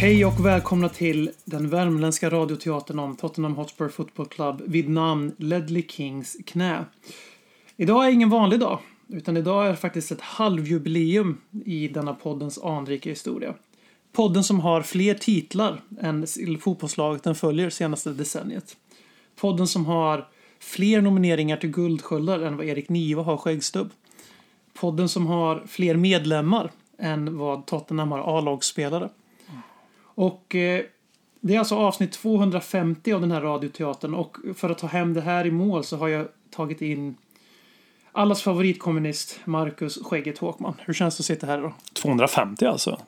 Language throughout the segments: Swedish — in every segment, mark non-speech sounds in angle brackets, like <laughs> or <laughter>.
Hej och välkomna till den värmländska radioteatern om Tottenham Hotspur Football Club vid namn Ledley Kings knä. Idag är ingen vanlig dag, utan idag är faktiskt ett halvjubileum i denna poddens anrika historia. Podden som har fler titlar än fotbollslaget den följer senaste decenniet. Podden som har fler nomineringar till Guldsköldar än vad Erik Niva har skäggstubb. Podden som har fler medlemmar än vad Tottenham har A-lagsspelare. Och eh, det är alltså avsnitt 250 av den här radioteatern och för att ta hem det här i mål så har jag tagit in allas favoritkommunist Marcus Skägget Håkman. Hur känns det att sitta här idag? 250 alltså.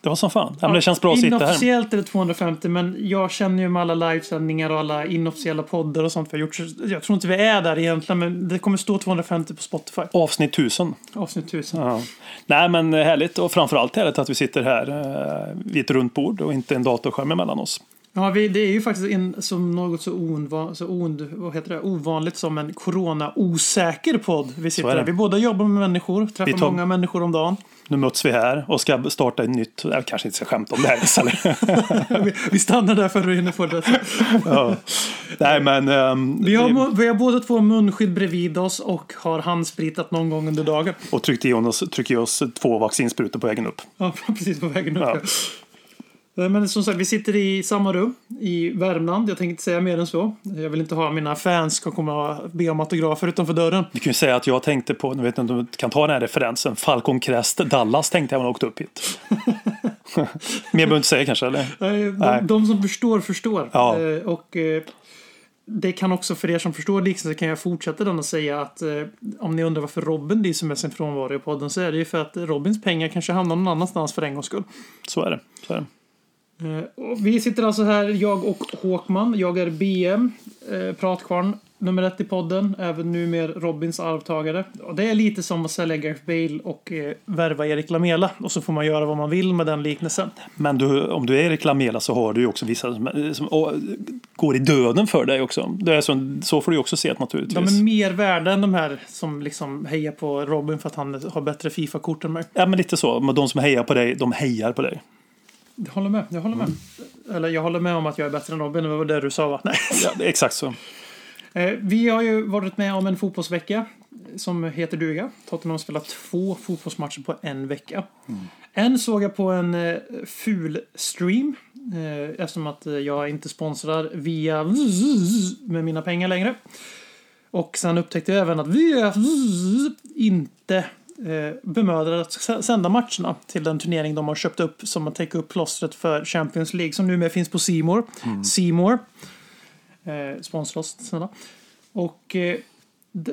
Det var som fan. Ja, men det känns bra att sitta här. Inofficiellt är det 250 men jag känner ju med alla livesändningar och alla inofficiella poddar och sånt vi har gjort. Jag tror inte vi är där egentligen men det kommer stå 250 på Spotify. Avsnitt 1000. Avsnitt 1000. Ja. Nej men härligt och framförallt härligt att vi sitter här eh, vid ett runt bord och inte en datorskärm emellan oss. Ja, vi, det är ju faktiskt en, som något så, ovan, så on, vad heter det, ovanligt som en corona-osäker podd. Vi sitter här. Vi båda jobbar med människor, träffar tar- många människor om dagen. Nu möts vi här och ska starta ett nytt, jag kanske inte ska skämta om det här. <laughs> Vi, stannar där för att hinna få det. <laughs> ja. Nej men. ehm, Vi har, vi har båda två munskydd bredvid oss och har handspritat någon gång under dagen. och tryckt i oss, tryckt i oss två vaccinsprutor på vägen upp. Ja, <laughs> precis på vägen upp. Ja. Ja. Men som sagt, vi sitter i samma rum i Värmland. Jag tänker inte säga mer än så. Jag vill inte ha mina fans ska komma och be om autografer utanför dörren. Vi kan ju säga att jag tänkte på, nu vet inte om du kan ta den här referensen, Falcon Crest Dallas tänkte jag när jag åkte upp hit. <laughs> Mer behöver du inte säga kanske eller? De, Nej. de som förstår, förstår. Ja. Eh, och eh, det kan också, för er som förstår liknelsen, så kan jag fortsätta den och säga att eh, om ni undrar varför Robin lyser med sin frånvaro i podden så är det ju för att Robins pengar kanske hamnar någon annanstans för en gångs skull. Så är det. Så är det. Eh, och vi sitter alltså här, jag och Håkman. Jag är BM, eh, pratkvarn nummer ett i podden. Även numera Robins arvtagare. Och det är lite som att sälja Gareth Bale och eh, värva Erik Lamela. Och så får man göra vad man vill med den liknelsen. Men du, om du är Erik Lamela så har du ju också vissa som, som och, går i döden för dig också. Det är så, så får du ju också se det naturligtvis. De är mer värda än de här som liksom hejar på Robin för att han har bättre Fifa-kort än mig. Ja men lite så. Men de som hejar på dig, de hejar på dig. Jag håller med. Jag håller med. Eller jag håller med om att jag är bättre än Robin. Det var det du sa va? Nej. Ja, det är exakt så. Eh, Vi har ju varit med om en fotbollsvecka som heter duga. Tottenham har spelat två fotbollsmatcher på en vecka. En såg jag på en eh, ful stream eh, eftersom att jag inte sponsrar via med mina pengar längre. Och sen upptäckte jag även att via inte eh, bemödrar att sända matcherna till den turnering de har köpt upp som har täckt upp plåstret för Champions League som numera finns på Simor. Simor. Eh, sponsra oss snälla. Och eh,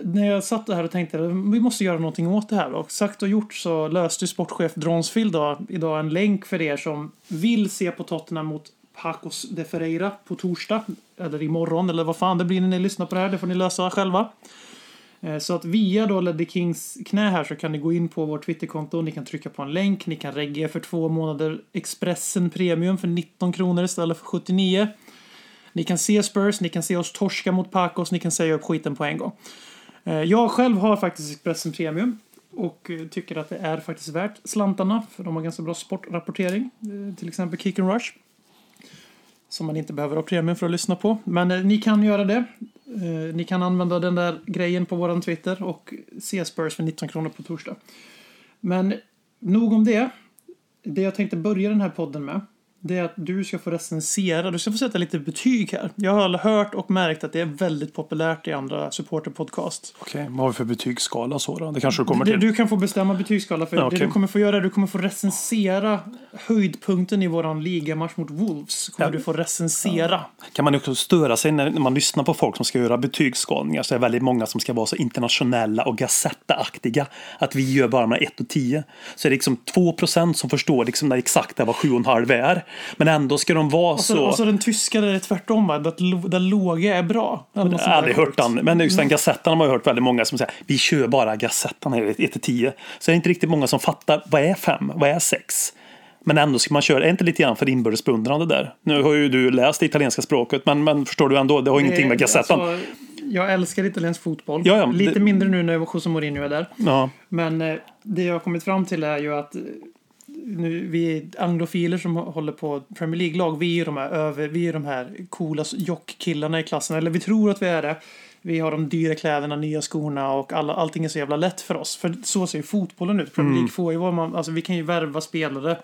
när jag satt här och tänkte att vi måste göra någonting åt det här. Och sagt och gjort så löste sportchef Dronsfield då, idag en länk för er som vill se på Tottenham mot Pacos de Ferreira på torsdag. Eller imorgon eller vad fan det blir när ni lyssnar på det här. Det får ni lösa själva. Eh, så att via då Leddy Kings knä här så kan ni gå in på vårt Twitterkonto. Ni kan trycka på en länk. Ni kan regga för två månader Expressen Premium för 19 kronor istället för 79. Ni kan se Spurs, ni kan se oss torska mot Pacos, ni kan säga upp skiten på en gång. Eh, jag själv har faktiskt Expressen Premium och eh, tycker att det är faktiskt värt slantarna för de har ganska bra sportrapportering. Till exempel Kick and Rush. Som man inte behöver ha premium för att lyssna på. Men ni kan göra det. Eh, ni kan använda den där grejen på våran Twitter och se Spurs för 19 kronor på torsdag. Men nog om det. Det jag tänkte börja den här podden med. Det är att du ska få recensera, du ska få sätta lite betyg här. Jag har hört och märkt att det är väldigt populärt i andra supporterpodcast. Okej, vad har vi för betygsskala så då? Det kanske du kommer till. du kan få bestämma betygsskala för Ja, det du kommer få göra är du kommer få recensera höjdpunkten i våran ligamatch mot Wolves kommer Ja. du få recensera. kan man också störa sig när man lyssnar på folk som ska göra betygsskådningar så är det väldigt många som ska vara så internationella och Gazetta-aktiga att vi gör bara med 1 och 10. Så är det liksom 2 som förstår liksom det exakta vad 7,5 är. Men ändå ska de vara Och så, så... och så den tyska där är tvärtom, va? Att lo- där låga är bra. Jag har där aldrig hört den. Men just den Gazettan har man ju hört väldigt många som säger vi kör bara Gazettan här 1-10. Så är det inte riktigt många som fattar vad är 5? Vad är 6? Men ändå ska man köra, är det inte lite grann för inbördes där? Nu har ju du läst det italienska språket men, men förstår du ändå, det har ingenting med Gazettan. Alltså, jag älskar italiensk fotboll. Ja, ja, Lite det- mindre nu när José Mourinho är där. Ja. Men eh, det jag har kommit fram till är ju att eh, nu, vi anglofiler som håller på Premier League-lag, vi är de här, över, vi är de här coola jockkillarna i klassen. Eller vi tror att vi är det. Vi har de dyra kläderna, nya skorna och alla, allting är så jävla lätt för oss. För så ser ju fotbollen ut. Premier League får ju vara man, alltså vi kan ju värva spelare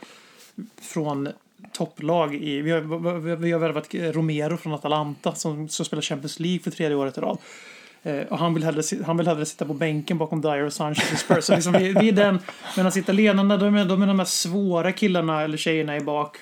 från topplag. I, vi, har, vi- har värvat Romero från Atalanta som ska spela Champions League för tredje året i rad. Eh, och han vill, hellre, han vill hellre sitta på bänken bakom Dyer och Sanchez i Spurs. Så liksom vi, vi är den, medan italienarna, de är, de är de här svåra killarna eller tjejerna i bak.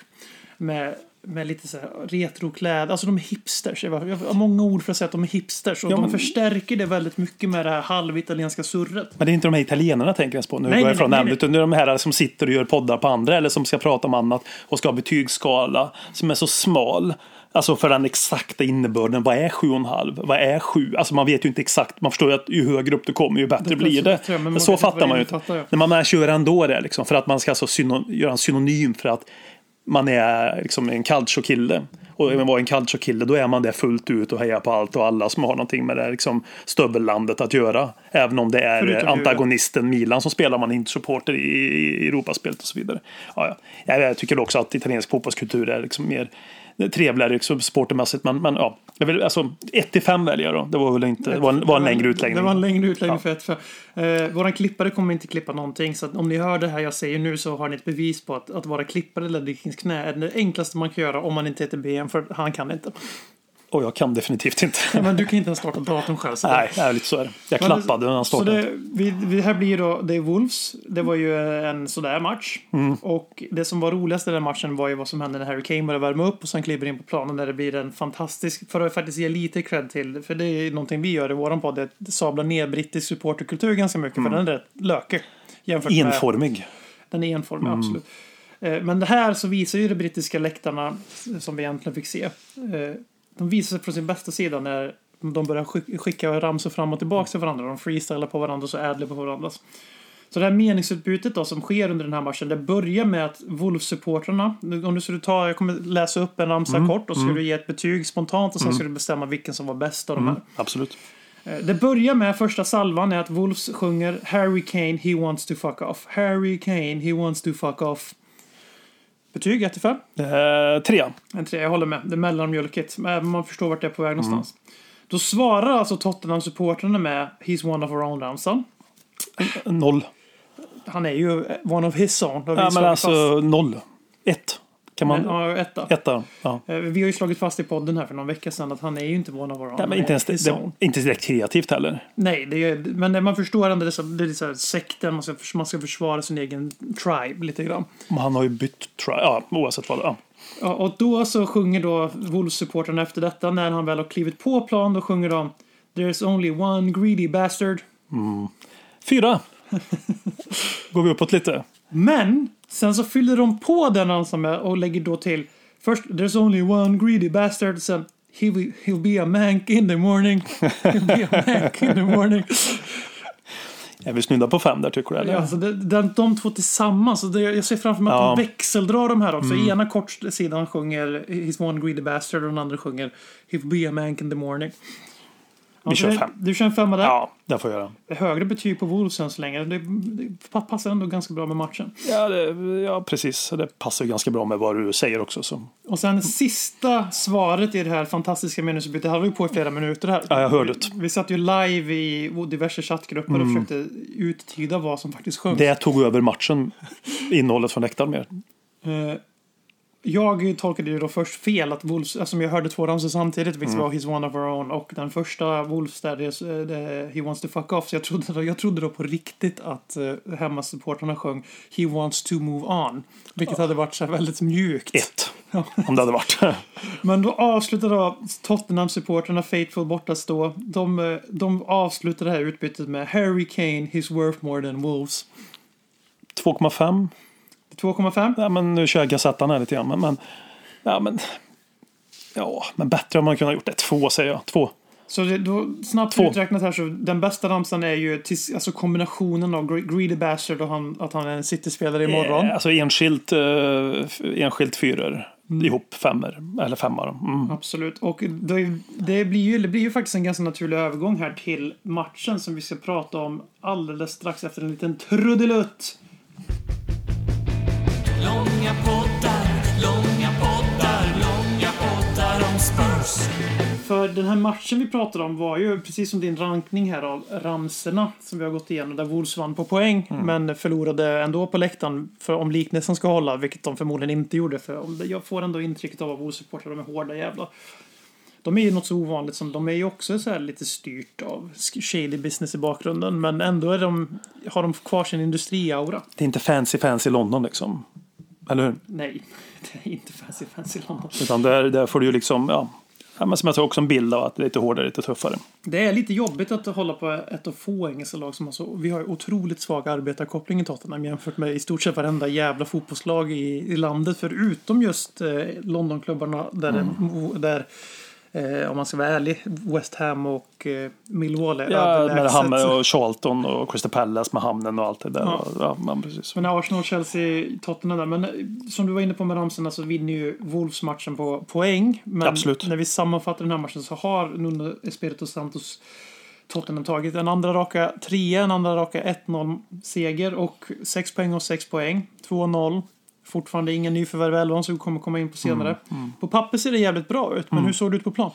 Med, med lite så retrokläder, alltså de är hipsters. Jag har många ord för att säga att de är hipsters. Och Ja, de men- förstärker det väldigt mycket med det här halvitalienska surret. Men det är inte de här italienarna jag tänker ens på. Nu Nej, går jag ifrån nej. Utan det är de här som sitter och gör poddar på andra eller som ska prata om annat och ska ha betygsskala som är så smal. Alltså för den exakta innebörden. Vad är 7,5? Vad är 7? Alltså man vet ju inte exakt. Man förstår ju att ju högre upp du kommer ju bättre Det blir det. bättre, men så fattar man ju det inte. När man kör ändå det liksom. För att man ska alltså göra en synonym för att man är liksom en calcio-kille. Och är man en calcio-kille då är man det fullt ut och hejar på allt och alla som har någonting med det liksom, stöbellandet att göra. Även om det är Förutom antagonisten Milan som spelar man inte supporter i, Europaspelet och så vidare. Ja, ja. Jag, tycker också att italiensk fotbollskultur är liksom mer trevligare liksom, supportermässigt. Men, men ja, vill, alltså 1 till 5 väljer jag då. Det var väl inte, det var en, var en längre utläggning. Det var en längre utläggning Ja. för ett för. Eh, våran klippare kommer inte klippa någonting. Så om ni hör det här jag säger nu så har ni ett bevis på att, att vara klippare Ledley Kings knä är det enklaste man kan göra om man inte heter BM. För han kan inte. Och jag kan definitivt inte. Men du kan inte ens starta datorn själv. Så Nej, ärligt så är det. Jag Men klappade när han Så startade. det, vi, vi, här blir då, det är Wolves. Det var ju en sådär match. Mm. Och det som var roligast i den matchen var ju vad som hände när Harry Kane började värma upp och sen kliver in på planen där det blir en fantastisk, för att faktiskt ge lite cred till, för det är någonting vi gör i våran podd, att sabla ner brittisk supporterkultur ganska mycket, för den är rätt lökig. Jämfört med, Mm. Enformig. den är enformig, Mm. absolut. Eh, Men det här så visar ju de brittiska läktarna, som vi egentligen fick se, eh, de visar sig från sin bästa sida när de börjar skick- skicka ramsor fram och tillbaka till varandra. De freestylar på varandra och så adlar på varandras. Så det här meningsutbytet då som sker under den här matchen, det börjar med att Wolves-supportrarna, om du skulle ta, jag kommer läsa upp en ramsa kort och så ska du ge ett betyg spontant och sen ska du bestämma vilken som var bäst av de här. Absolut. Eh, Det börjar med första salvan är att Wolves sjunger Harry Kane, he wants to fuck off. Harry Kane, he wants to fuck off. Betyg 1 till 5. Eh, tre. En tre, jag håller med. Det är mellanmjölkigt. Men man förstår vart det är på väg någonstans. Då svarar alltså Tottenham-supportrarna med He's one of our own Ramsson. Noll. Han är ju one of his own. Ja, men alltså noll. Ett. Kan man... Ja, etta. Etta. Ja. Eh, Vi har ju slagit fast i podden här för någon vecka sedan att han är ju inte of our own. Nej, men inte ens det, inte direkt kreativt heller. Nej, det är, men man förstår ändå så, det är så här sekten, man ska, man ska försvara sin egen tribe lite grann. Men Han har ju bytt, jag. Ja, oavsett vad. Ja. Ja, och då så sjunger då Wolves-supportrarna efter detta, när han väl har klivit på plan, då sjunger de There's only one greedy bastard. Fyra. <laughs> Går vi uppåt lite. Men sen så fyller de på den ramsan med och lägger då till först There's only one greedy bastard, sen He will, he'll be a mank in the morning. <laughs> He'll be a mank in the morning. Är vi snudda på fem där tycker du? Eller? Ja, alltså det, den, de två tillsammans, det, jag ser framför mig att Ja. de växeldrar de här också. Ena kortsidan sjunger He's one greedy bastard och den andra sjunger He'll be a mank in the morning. Vi kör fem. Du kör en femma där. ja, det får jag göra. Högre betyg på Wolves än så länge. Det, det passar ändå ganska bra med matchen. Ja, det, ja, precis. Det passar ju ganska bra med vad du säger också. Så. Och sen sista svaret i det här fantastiska meningsutbytet. Det höll vi på i flera minuter här. Ja, jag hörde det. Vi, vi satt ju live i diverse chattgrupper och försökte uttyda vad som faktiskt sjöngs. Det tog över matchen, innehållet från läktaren mer. Eh, Jag tolkade ju då först fel att Wolves, alltså jag hörde två ramsor samtidigt, vilket var He's one of our own och den första Wolves där det, det He wants to fuck off. Så jag trodde då, jag trodde då på riktigt att uh, hemmasupportrarna sjöng He wants to move on. Vilket hade varit så här väldigt mjukt. Ett. <laughs> Om det hade varit. <laughs> Men då avslutar då Tottenham-supportrarna Faithful borta stå. De, eh, de avslutar det här utbytet med Harry Kane, he's worth more than Wolves. 2,5. 2,5. Ja, men nu kör jag Gazettan här lite grann. Men, men, ja, men, ja, men bättre om man kunde ha gjort det. Två säger jag. Två. Så det, då, snabbt Två. uträknat här så den bästa ramsan är ju tills, alltså kombinationen av Gre- Greedy Bastard och han, att han är en City-spelare imorgon. Eh, Alltså enskilt, eh, enskilt fyror. Ihop femmer. Eller femmar. Mm. Absolut. Och då, är- det, blir ju, det blir ju faktiskt en ganska naturlig övergång här till matchen som vi ska prata om alldeles strax efter en liten trudelutt. Långa poddar, långa poddar, långa poddar om Spurs. För den här matchen vi pratade om var ju precis som din rankning här av ramserna som vi har gått igenom där Wolves vann på poäng men förlorade ändå på läktaren för om liknelsen ska hålla, vilket de förmodligen inte gjorde för jag får ändå intrycket av att Wolves-supportrar de är hårda jävlar. De är ju något så ovanligt som de är ju också så här lite styrt av shady business i bakgrunden men ändå är de, har de kvar sin industriaura. Det är inte fancy fancy London liksom. Eller hur? Nej, <laughs> det är inte fancy fancy London. Utan där, där får du ju liksom, ja. men som jag sa också en bild av att det är lite hårdare, lite tuffare. Det är lite jobbigt att hålla på ett av få engelska lag som har så... Vi har ju otroligt svag arbetarkoppling i Tottenham jämfört med i stort sett varenda jävla fotbollslag i, i landet. Förutom just eh, Londonklubbarna där, det, där eh, om man ska vara ärlig, West Ham och eh, Millwall är Ja, med Hammer och Charlton och Crystal Palace med hamnen och allt det där. Ja. Ja, ja men precis. Men Arsenal, Chelsea, Tottenham där. Men eh, som du var inne på med ramsorna så vinner ju Wolves matchen på poäng. Men Absolut. när vi sammanfattar den här matchen så har Nuno Espirito Santos Tottenham tagit en andra raka trea, en andra raka 1-0 seger och 6 poäng och 6 poäng. 2-0. Fortfarande ingen nyförvärv i elvan som vi kommer komma in på senare. Mm, På papper ser det jävligt bra ut, men hur såg det ut på plan?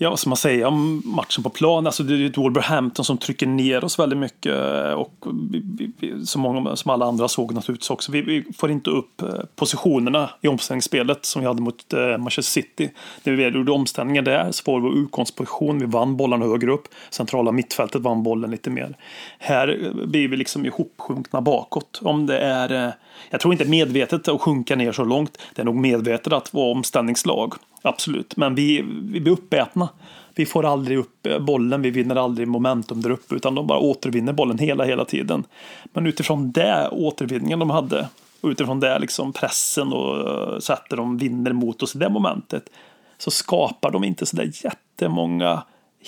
Ja, vad ska man säga om matchen på plan? Alltså det är ju ett Wolverhampton som trycker ner oss väldigt mycket och vi, vi, som, många, som alla andra såg naturligtvis också. Vi, vi får inte upp eh, positionerna i omställningsspelet som vi hade mot eh, Manchester City. När vi gjorde omställningar där så var vår utgångsposition. Vi vann bollarna högre upp. Centrala mittfältet vann bollen lite mer. Här eh, blir vi liksom ihopsjunkna bakåt. Om det är, eh, jag tror inte medvetet att sjunka ner så långt. Det är nog medvetet att vara omställningslag. Absolut, men vi, vi blir uppätna. Vi får aldrig upp eh, bollen, vi vinner aldrig momentum där uppe utan de bara återvinner bollen hela, hela tiden. Men utifrån det återvinningen de hade och utifrån det liksom pressen och eh, sättet de vinner mot oss i det momentet så skapar de inte sådär jättemånga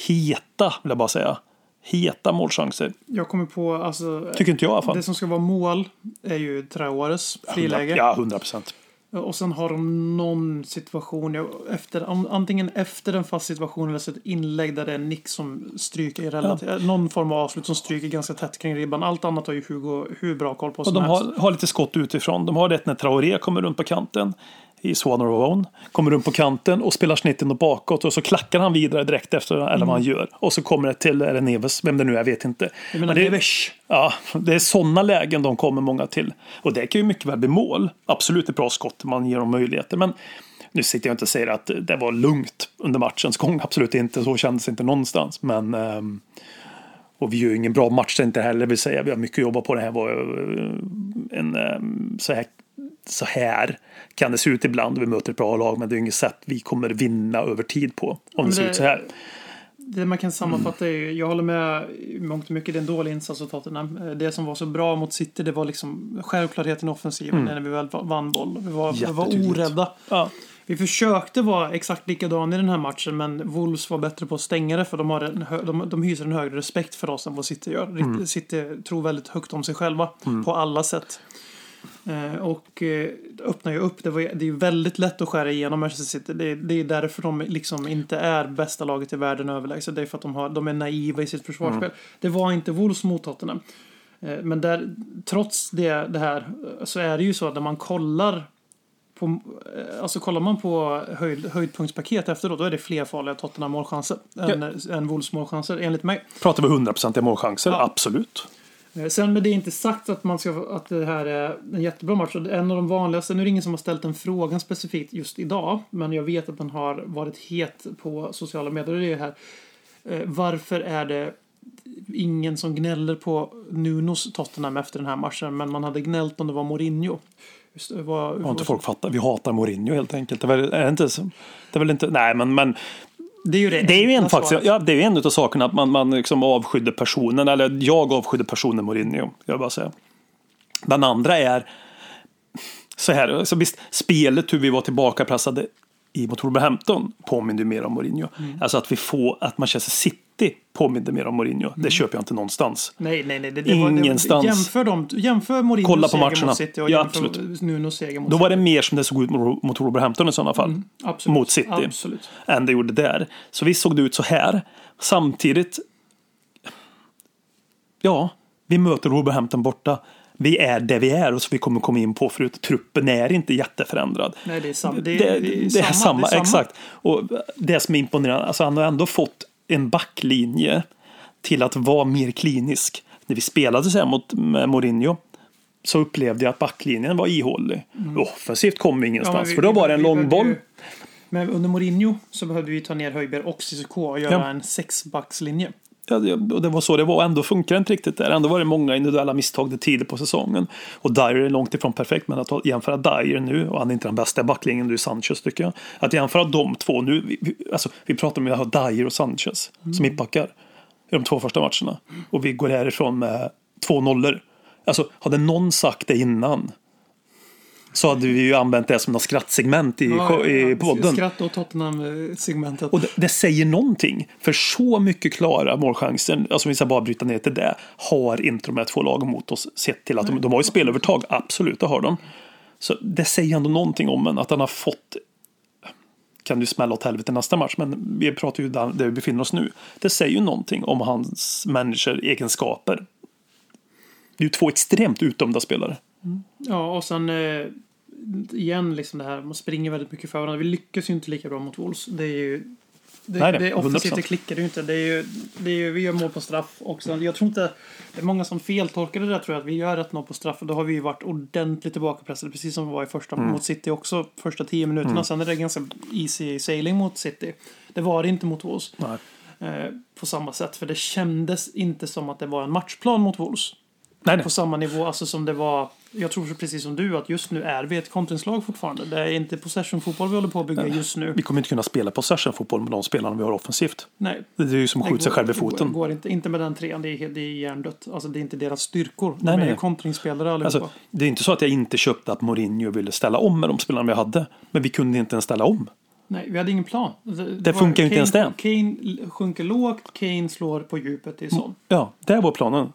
heta, vill jag bara säga, heta målchanser. Jag kommer på, alltså... Tycker inte jag i alla fall. Det som ska vara mål är ju Traores friläge. Ja, hundra procent. Och sen har de någon situation, ja, efter, antingen efter en fast situation eller så ett inlägg där det är Nick som stryker i relativt, någon form av avslut som stryker ganska tätt kring ribban. Allt annat har ju Hugo hur bra koll på Och som de helst. har, har lite skott utifrån. De har det när Traoré kommer runt på kanten i Swan Own. Kommer runt på kanten och spelar snitten och bakåt och så klackar han vidare direkt efter eller vad han gör. Och så kommer det till, det Neves, vem det nu är, jag vet inte. Men det, Neves. ja, det är sådana lägen de kommer många till. Och det kan ju mycket väl bli mål. Absolut ett bra skott, man ger dem möjligheter. Men nu sitter jag inte och säger att det var lugnt under matchens gång. Absolut inte, så kändes det inte någonstans. Men ehm, och vi gör ju ingen bra match inte heller, vill säga. Vi har mycket att jobba på. Det här var eh, en eh, så här, så här kan det se ut ibland. Vi möter ett bra lag, men det är inget sätt vi kommer vinna över tid på. Om det Men ser det- ut så här. Det man kan sammanfatta är ju, jag håller med mångt och mycket, det är en dålig insats av Tottenham. Det som var så bra mot City, det var liksom självklarheten i offensiven när vi väl vann boll. Vi var, vi var orädda. Ja. Vi försökte vara exakt likadan i den här matchen, men Wolves var bättre på att stänga det för de, har en, de, de hyser en högre respekt för oss än vad City gör. Mm. City tror väldigt högt om sig själva på alla sätt. Eh, och eh, öppnar ju upp. Det, var, det är väldigt lätt att skära igenom Manchester City. Det, är- det är därför de liksom inte är bästa laget i världen överlägset. Det är för att de, har, de är naiva i sitt försvarsspel. Mm. Det var inte Wolves mot Tottenham. Eh, men där, trots det, det här så är det ju så att när man kollar på, alltså kollar man på höjd, höjdpunktspaket efteråt då är det fler farliga Tottenham målchanser än, än Wolves målchanser enligt mig. Pratar vi 100% målchanser? Ja. Absolut. Eh, Sen med det är inte sagt att, man ska, att det här är en jättebra match. En av de vanligaste, nu är det ingen som har ställt den frågan specifikt just idag, men jag vet att den har varit het på sociala medier. Det är här. eh, Varför är det ingen som gnäller på Nunos Tottenham efter den här matchen, men man hade gnällt om det var Mourinho? Just, var, Har inte folk fattat? Vi hatar Mourinho helt enkelt. Det är, väl, är det inte så? Det är väl inte, nej men, men det är ju det, det är ju en, faktiskt, ja, det är en av sakerna att man, man liksom avskydde personen, eller jag avskydde personen Mourinho. Jag bara säga. Den andra är så här, alltså visst, spelet hur vi var tillbakapressade i mot Wolverhampton påminner mer om Mourinho. Mm. Alltså att vi får, att Manchester City påminner mer om Mourinho. Det köper jag inte någonstans. Nej, nej, nej. Det, det var, Ingenstans. det, jämför, dem, jämför Mourinhos Kolla på seger matcherna. mot City och Ja, absolut. Nunos seger mot Då var det mer som det såg ut mot mot Wolverhampton i sådana fall. Mm, absolut. Mot City. Absolut. Än det gjorde där. Så visst såg det ut så här. Samtidigt. Ja, vi möter Wolverhampton borta. Vi är där vi är och så vi kommer komma in på förut. Truppen är inte jätteförändrad. Nej, det är, sam, det, Det, det, det, är samma, det är exakt. Och det som är imponerande, alltså han har ändå fått en backlinje till att vara mer klinisk. När vi spelade här mot Mourinho så upplevde jag att backlinjen var ihålig. Offensivt kom vi ingenstans, Mm. Ja, vi- för då var det en lång boll. Men under Mourinho så behövde vi ta ner Höjberg och Cissoko och göra Ja. en sexbackslinje. Och det var så det var. Ändå funkar det inte riktigt där. Ändå var det många individuella misstag det tidigt på säsongen. Och Dyer är långt ifrån perfekt, men att jämföra Dyer nu, och han är inte den bästa backlinjen, du är Sanchez tycker jag. Att jämföra de två nu, vi, vi, alltså, vi pratar om att ha Dyer och Sanchez som mittbackar i de två första matcherna. Och vi går härifrån med två nollor. Alltså, hade någon sagt det innan så hade vi ju använt det som något skrattsegment i, i podden. Skratt och Tottenham-segmentet. Och det, det säger någonting. För så mycket klara målchanser, alltså vi ska bara bryta ner till det, har inte de här två lagen mot oss sett till att de, de har ju spelövertag. Absolut, det har de. Så det säger ändå någonting om en, att han har fått kan du smälla åt helvete nästa match, men vi pratar ju där, där vi befinner oss nu. Det säger ju någonting om hans människor egenskaper. Det är ju två extremt utdömda spelare. Ja, och sen eh, igen liksom det här, man springer väldigt mycket för varandra. Vi lyckas ju inte lika bra mot Wolves. Det är ju det, Nej, det är offensivt, 100%. det klickar ju inte. Det är ju, det är ju, vi gör mål på straff också. Jag tror inte, det är många som feltolkar det där tror jag, att vi gör rätt mål på straff. Och då har vi ju varit ordentligt tillbakapressade, precis som vi var i första Mm. mot City också, första tio minuterna. Sen är det ganska easy sailing mot City. Det var det inte mot Wolves. Eh, på samma sätt, för det kändes inte som att det var en matchplan mot Wolves Nej, nej. på samma nivå alltså som det var. Jag tror precis som du att just nu är vi ett kontringslag fortfarande. Det är inte possession-fotboll vi håller på att bygga just nu. Vi kommer inte kunna spela possession-fotboll med de spelarna vi har offensivt. Nej. Det är ju som att Det skjuta sig själv i det går- foten. Går inte, inte med den trean, det är, det är hjärndött. Alltså det är inte deras styrkor. Nej, de är nej. ju kontringsspelare allihopa. Alltså, det är inte så att jag inte köpte att Mourinho ville ställa om med de spelarna vi hade. Men vi kunde inte ens ställa om. Nej, vi hade ingen plan. Det var- funkar ju inte ens Kane, det. Kane sjunker lågt, Kane slår på djupet. Det är sånt. Ja, det var planen.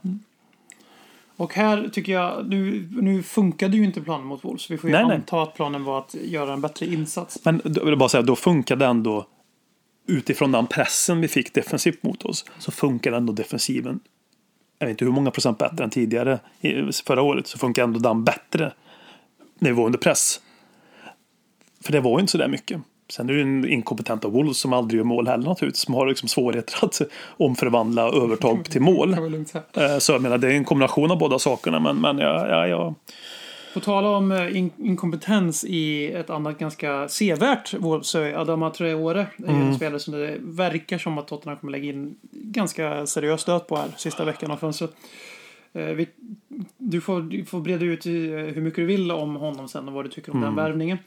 Och här tycker jag, nu, nu funkade ju inte planen mot Wolves. Vi får ju Nej, nej. anta att planen var att göra en bättre insats. Men då vill bara säga, då funkade ändå utifrån den pressen vi fick defensivt mot oss så funkar ändå defensiven. Jag vet inte hur många procent bättre än tidigare förra året så funkar ändå den bättre när vi var under press. För det var ju inte så där mycket. Sen är det ju en inkompetent av Wolves som aldrig gör mål heller naturligtvis. Som har liksom svårigheter att omförvandla övertag till mål. Eh, Så jag menar, det är en kombination av båda sakerna. Men, men ja, ja, ja. På tala om eh, in inkompetens i ett annat ganska sevärt Wolves så är Adama Traore Mm. en spelare som det verkar som att Tottenham kommer lägga in ganska seriös stöt på här sista veckan av fönstret. Eh, vi, du, får, du får breda ut hur mycket du vill om honom sen och vad du tycker om Mm. den värvningen.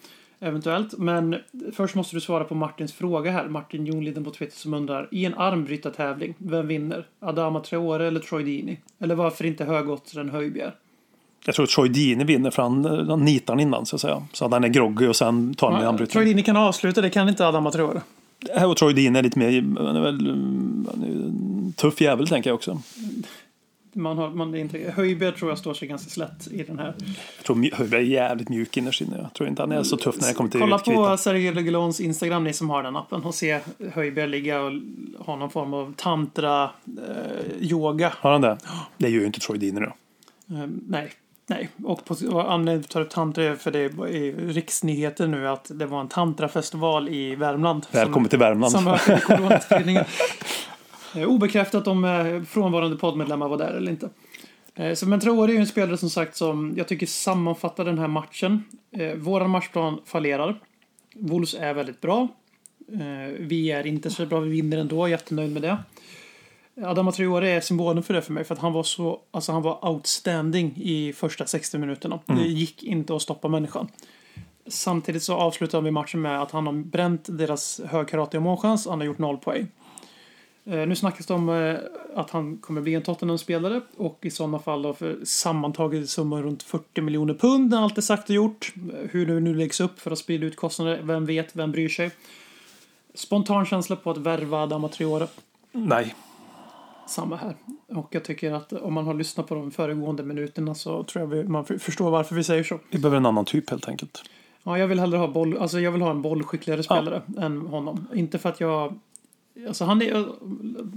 Eventuellt. Men först måste du svara på Martins fråga här. Martin Jonliden på Twitter som undrar. I en armbrytartävling, vem vinner? Adama Traore eller Troy Deeney? Eller varför inte högoddsaren Höjbjerg? Jag tror att Troy Deeney vinner för han, han nitar han innan så att säga. Så att han är groggy och sen tar han i Troy anbrytning. Deeney kan avsluta, det kan inte Adama Traore. Och Troy Deeney är lite mer, han är väl han är tuff jävel tänker jag också. Man har, man är inte, Höjbjerg tror jag står sig ganska slätt i den här. Jag tror Höjberg är jävligt mjuk innerst inne. Jag tror inte han är så tuff när det kommer till Kolla på Sergej Reguilons Instagram, ni som har den appen, och se Höjbjerg ligga och ha någon form av tantra, eh, yoga. Har han det? Det gör ju inte Troy Deeney då. Eh, nej. Nej, och, på, och anledningen till att tar tantra är för det är riksnyheter nu att det var en tantrafestival i Värmland. Välkommen till Värmland. Som ökade <laughs> coronaspridningen. Eh, Obekräftat om eh, frånvarande poddmedlemmar var där eller inte. Eh, Så, men Traoré är ju en spelare som sagt som jag tycker sammanfattar den här matchen. Våran matchplan fallerar. Wolves är väldigt bra. Vi är inte så bra, vi vinner ändå, jättenöjd med det. Adama Traoré är symbolen för det för mig, för att han var så, alltså han var outstanding i första 60 minuterna. Det gick inte att stoppa människan. Samtidigt så avslutar vi matchen med att han har bränt deras högkarate och målchans, han har gjort noll poäng. Eh, Nu snackas det om eh, att han kommer bli en Tottenham-spelare och i sådana fall då för sammantaget summa runt 40 miljoner pund när allt är sagt och gjort. Eh, Hur det nu läggs upp för att sprida ut kostnader, vem vet, vem bryr sig? Spontan känsla på att värva Adama Traore. Nej. Samma här. Och jag tycker att om man har lyssnat på de föregående minuterna så tror jag man förstår varför vi säger så. Vi behöver en annan typ helt enkelt. Ja, jag vill hellre ha boll, alltså jag vill ha en bollskickligare spelare än honom. Inte för att jag Alltså han är,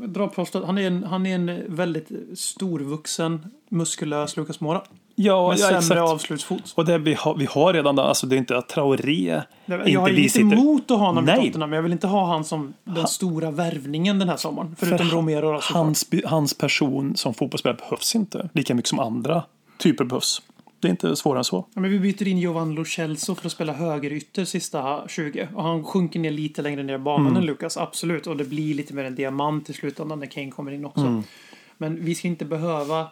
dra plåstret, han är en, han är en väldigt storvuxen, muskulös Lucas Moura. Ja, Med ja sämre exakt. avslutsfot. Och det vi, har, vi har redan där, alltså det är inte att Traoré Jag inte har vi inget sitter... emot att ha honom i Nej. Tottenham, men jag vill inte ha han som den stora värvningen den här sommaren. Förutom För Romero hans, hans person som fotbollsspelare behövs inte lika mycket som andra typer behövs. Det är inte svårare än så. Ja, men vi byter in Jovan Lo Celso för att spela högerytter sista 20. Och han sjunker ner lite längre ner i banan Mm. än Lukas, absolut. Och det blir lite mer en diamant i slutändan när Kane kommer in också. Mm. Men vi ska inte behöva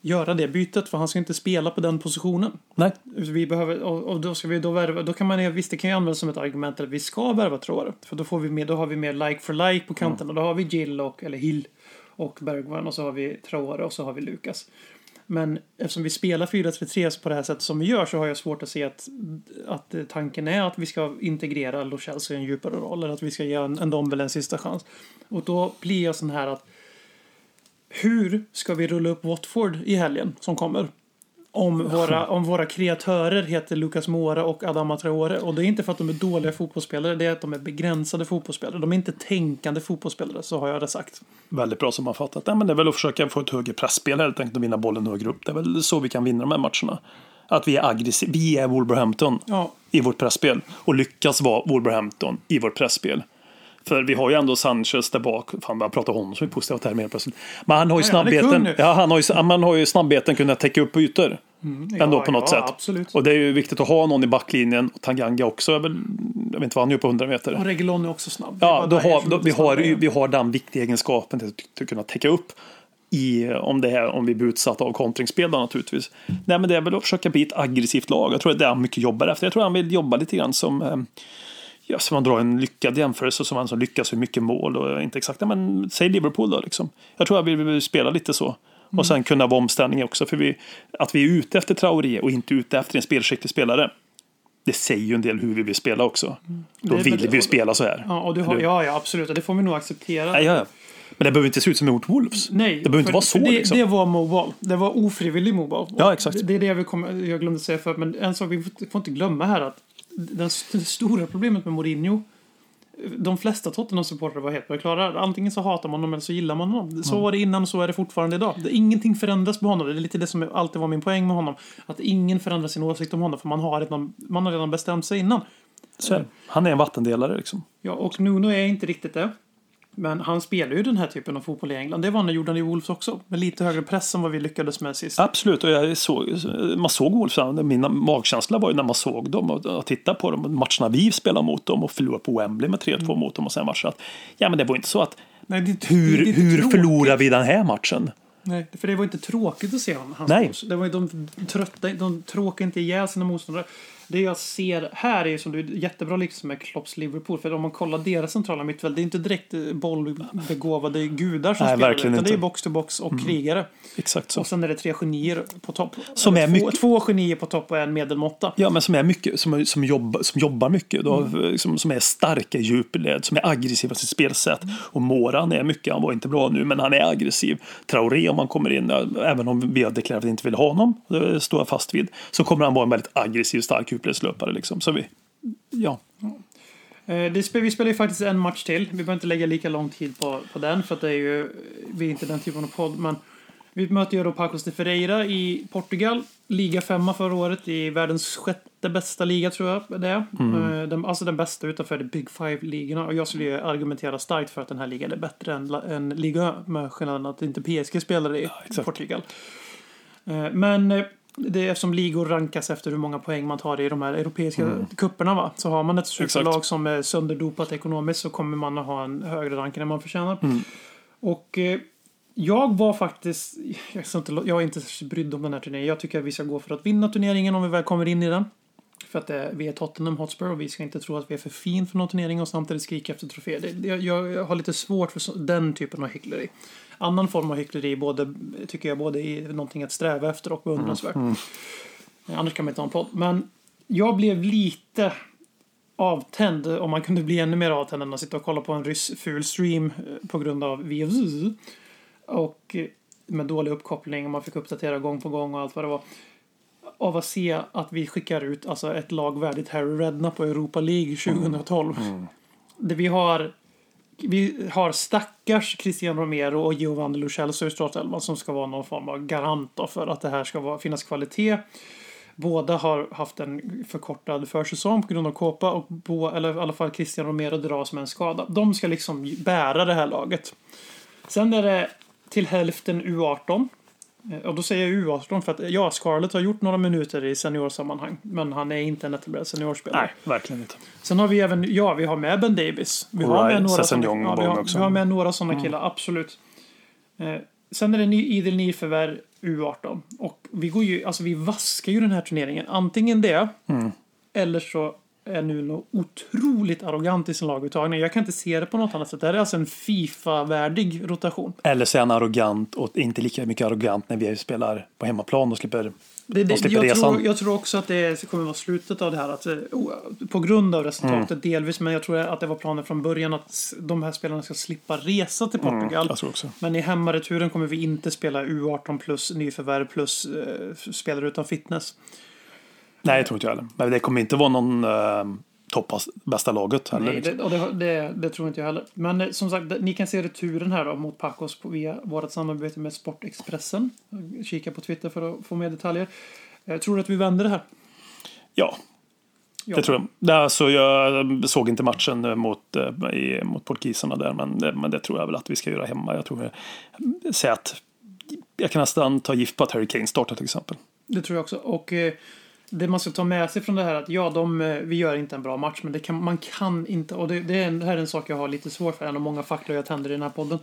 göra det bytet, för han ska inte spela på den positionen. Nej, Vi behöver, och, och då ska vi då värva, då kan man, visst det kan ju användas som ett argument att vi ska värva Traore. För då, får vi mer, då har vi mer like for like på kanterna. Då har vi Gill och, eller Hill och Bergman och så har vi Traore och så har vi Lukas. Men eftersom vi spelar 4-3-3 på det här sättet som vi gör så har jag svårt att se att, att tanken är att vi ska integrera Lo Celso i en djupare roll eller att vi ska ge en, en Dombel en sista chans. Och då blir jag sån här att hur ska vi rulla upp Watford i helgen som kommer? Om våra, om våra kreatörer heter Lucas Moura och Adama Traore. Och det är inte för att de är dåliga fotbollsspelare, det är att de är begränsade fotbollsspelare. De är inte tänkande fotbollsspelare, så har jag det sagt. väldigt bra sammanfattat. Nej, men det är väl att försöka få ett högre pressspel helt enkelt och vinna bollen högre upp. Det är väl så vi kan vinna de här matcherna. Att vi är aggressiva. Vi är Wolverhampton Ja. i vårt pressspel och lyckas vara Wolverhampton i vårt pressspel. För vi har ju ändå Sanchez där bak. Fan, jag pratar om honom som är positiva termer helt plötsligt. Men han har ju han snabbheten. nu. Ja, han har ju, man har ju snabbheten kunnat täcka upp ytor. Ändå Ja, på något ja, sätt. absolut. Och det är ju viktigt att ha någon i backlinjen. Och Tanganga också. är väl, jag vet inte vad han gör på 100 meter. Och Reguilon är också snabb. Det Ja, då har, då, vi, har, vi har den viktiga egenskapen till, att kunna täcka upp i, om, det är, om vi blir utsatta av kontringsspel naturligtvis. Nej, men det är väl att försöka bli ett aggressivt lag. Jag tror att det är han mycket jobbar efter. Jag tror han vill jobba lite grann som eh, Ja, som man drar en lyckad jämförelse som han som lyckas med mycket mål och inte exakt, men säg Liverpool då liksom. Jag tror att vi vill spela lite så. Och sen kunna vara omställning också. För vi, att vi är ute efter Traoré och inte ute efter en spelskicklig spelare. Det säger ju en del hur vi vill spela också. Då Det vill vi ju spela så här. Ja, och du har, hur? ja, ja, absolut. Och det får vi nog acceptera. Nej, ja, ja. Men det behöver inte se ut som mot Wolves. Nej, det behöver inte vara så det, liksom. Det var mobile. Det var ofrivillig mobile. Ja, exakt. Det, det är det jag, vill komma, jag glömde säga förut. Men en sak vi får, inte glömma här att det stora problemet med Mourinho de flesta Tottenham-supportrar var helt klara. Antingen så hatar man honom eller så gillar man honom. Så var det innan och så är det fortfarande idag. Det, ingenting förändras med honom. Det är lite det som alltid var min poäng med honom. Att ingen förändrar sin åsikt om honom för man har redan, man har redan bestämt sig innan. Så är det. Han är en vattendelare liksom. Ja, och Nuno är inte riktigt det. Men han spelar ju den här typen av fotboll i England. Det var han gjorde han i Wolves också. Med lite högre press än vad vi lyckades med sist. Absolut, och jag såg, man såg Wolves. Min magkänsla var ju när man såg dem och, och tittade på dem. Matcherna vi spelade mot dem och förlorade på Wembley med 3-2 mot dem och sen matchen att ja men det var inte så att Nej, det, inte- det hur, hur tråkigt. förlorar vi den här matchen? Nej, för det var inte tråkigt att se honom. hans Nej. Det var ju de trötta, de tråkade inte ihjäl sina motståndare. Det jag ser här är ju som du jättebra liksom med Klopps Liverpool. För om man kollar deras centrala mittfält, det är inte direkt eh, bollbegåvade gudar som Nej, spelar. utan det är inte. box to box och krigare. Exakt så. Och sen är det tre genier på topp. Som Eller är två, mycket- två genier på topp och en medelmåtta. Ja, men som är mycket, som, som, jobbar, som jobbar mycket. Då, Mm. som, som är starka i djupled, som är aggressiva i sitt spelsätt. Och Moran är mycket, han var inte bra nu, men han är aggressiv. Traoré om han kommer in, även om vi har deklarerat att vi inte vill ha honom, det står jag fast vid, så kommer han vara en väldigt aggressiv, stark djupledslöpare. Liksom. Så vi, ja. Eh, vi spelar ju faktiskt en match till. Vi behöver inte lägga lika lång tid på, på den för att det är ju, vi är inte den typen av podd. Men vi möter ju då Pacos de Ferreira i Portugal. Liga femma förra året i världens sjätte bästa liga tror jag det är. Eh, Den, alltså den bästa utanför de Big Five-ligorna. Och jag skulle ju argumentera starkt för att den här ligan är bättre än, än Liga med skillnaden att inte PSG spelar i exakt. Portugal. Eh, Men det är eftersom ligor rankas efter hur många poäng man tar i de här europeiska kupperna va. Så har man ett superlag som är sönderdopat ekonomiskt så kommer man att ha en högre ranking än man förtjänar. Och eh, jag var faktiskt, jag, ska inte, jag är inte så brydd om den här turneringen. Jag tycker att vi ska gå för att vinna turneringen om vi väl kommer in i den. För att det, vi är Tottenham Hotspur och vi ska inte tro att vi är för fin för någon turnering och samtidigt skrika efter troféer. Jag, jag, jag har lite svårt för så, den typen av hyckleri. Annan form av hyckleri både, tycker jag både är någonting att sträva efter och beundransvärt. Annars kan man inte ha en podd. Men jag blev lite avtänd, om man kunde bli ännu mer avtänd än att sitta och kolla på en ryss ful stream eh, på grund av VFZ. Och eh, med dålig uppkoppling och man fick uppdatera gång på gång och allt vad det var. Av att se att vi skickar ut alltså ett lag värdigt Harry Redknapp på Europa League 2012. Det vi har vi har stackars Christian Romero och Giovanni Lo i startelvan som ska vara någon form av garant för att det här ska vara, finnas kvalitet. Båda har haft en förkortad försäsong på grund av kåpa och bo, eller i alla fall Christian Romero dras med en skada. De ska liksom bära det här laget. Sen är det till hälften U18. Eh, Och då säger jag U18 för att ja, Scarlett har gjort några minuter i seniorsammanhang. Men han är inte en etablerad seniorspelare. Nej, verkligen inte. Sen har vi även, ja vi har med Ben Davis. Vi har Right, med några Young ja, vi, har, vi har med några sådana killar, absolut. Eh, sen är det ny, idel nyförvärv U18. Och vi går ju, alltså vi vaskar ju den här turneringen. Antingen det, Mm. eller så är Nuno otroligt arrogant i sin laguttagning. Jag kan inte se det på något annat sätt. Det här är alltså en Fifa-värdig rotation. Eller så är han arrogant och inte lika mycket arrogant när vi spelar på hemmaplan och slipper, Det, de det, slipper jag, resan. tror, jag tror också att det kommer vara slutet av det här. Att, eh, på grund av resultatet Mm. delvis. Men jag tror att det var planen från början att de här spelarna ska slippa resa till Portugal. Mm, tror också. Men i hemmareturen kommer vi inte spela U18 plus nyförvärv plus eh, spelare utan fitness. Nej, jag tror inte jag heller. Men det kommer inte vara någon eh, toppas bästa laget heller. Nej, liksom. det, och det, det, det tror inte jag heller. Men eh, som sagt, det- ni kan se returen här då mot Pacos på, via vårt samarbete med Sportexpressen. Kika på Twitter för att få mer detaljer. Jag tror att vi vänder det här. Ja, Ja. det tror jag. Det, alltså, jag såg inte matchen eh, mot, eh, i, mot portugiserna där, men, det- men det tror jag väl att vi ska göra hemma. Jag tror jag, säga att jag kan nästan ta gift på att Harry Kane startar till exempel. Det tror jag också. Och eh, det man ska ta med sig från det här att ja, de, eh, vi gör inte en bra match, men det kan, man kan inte. Och det, det, är, en- det här är en sak jag har lite svårt för, en av många facklor jag tänder i den här podden.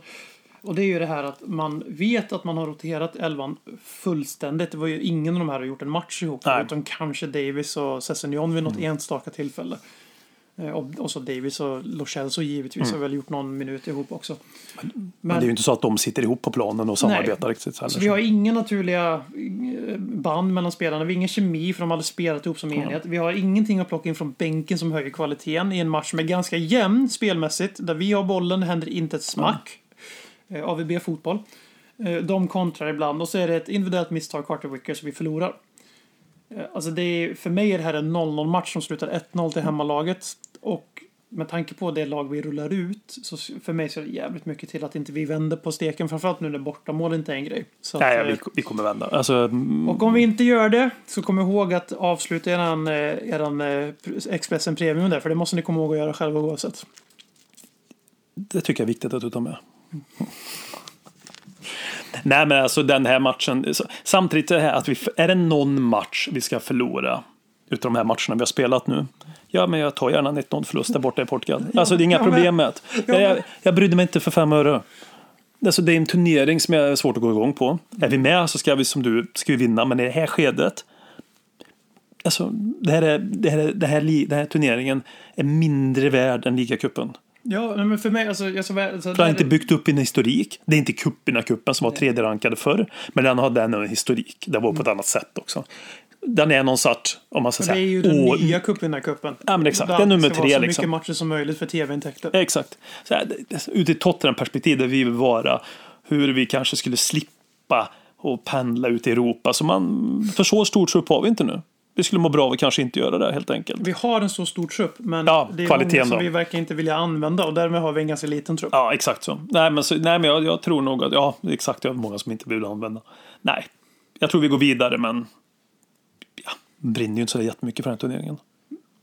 Och det är ju det här att man vet att man har roterat elvan fullständigt. Det var ju ingen av de här har gjort en match ihop. Nej. Utom kanske Davis och Sessignon vid något enstaka tillfälle. Eh, Och, så Davis och Lo Celso givetvis har väl gjort någon minut ihop också. Men, Men det är ju inte så att de sitter ihop på planen och samarbetar riktigt heller. så vi har inga naturliga eh, band mellan spelarna. Vi har ingen kemi för de hade spelat ihop som enhet. Vi har ingenting att plocka in från bänken som höjer kvaliteten i en match som är ganska jämn spelmässigt. Där vi har bollen, händer inte ett smack. Eh, AVB fotboll. De kontrar ibland och så är det ett individuellt misstag, Carter Wicker, så vi förlorar. Alltså det är, för mig är det här en 0-0 match som slutar 1-0 till hemmalaget. Och med tanke på det lag vi rullar ut så för mig så är det jävligt mycket till att inte vi vänder på steken. Framförallt nu när bortamål inte är en grej. Så att, Nej, eh, vi, vi kommer vända. Alltså, mm, och om vi inte gör det så kom ihåg att avsluta eran, eh, eran eh, Expressen Premium där. För det måste ni komma ihåg att göra själva oavsett. det tycker jag är viktigt att du tar med. Nej, men alltså den här matchen. Samtidigt är det här att vi, är det någon match vi ska förlora utav de här matcherna vi har spelat nu. Ja, men jag tar gärna en 1-0 förlust där borta i Portugal. Alltså det är inga med. problem med det. Jag Jag, jag brydde mig inte för fem öre. Alltså det är en turnering som är svårt att gå igång på. Är vi med så ska vi som du ska vi vinna, men i det här skedet Alltså, det här, är, det, här, är- det här, den här turneringen är mindre värd än ligacupen. Ja, men för mig, alltså, jag så, alltså, Det har inte byggt upp en historik. Det är inte cuperna-cupen som var tredje rankade förr. Men den har den en historik. Det var på ett annat sätt också. Den är någon sorts, om man ska det är säga, ju den åh, nya cupvinnarcupen. Ja, men exakt. Det är nummer ska tre, vara så liksom. mycket matcher som möjligt för tv-intäkter. Exakt. Så här, det- det- ur ett Tottenham-perspektiv där vi vill vara hur vi kanske skulle slippa och pendla ut i Europa. Så man, för så stor trupp har vi inte nu. Vi skulle må bra av att kanske inte göra det helt enkelt. Vi har en så stor trupp, men Ja, det är många som då. vi verkar inte vilja använda och därmed har vi en ganska liten trupp. Ja, exakt så. Nej, men, så, nej, men jag, jag tror nog att, ja, exakt, jag har många som inte vill använda. Nej, jag tror vi går vidare, men brinner ju inte så jättemycket för den här turneringen.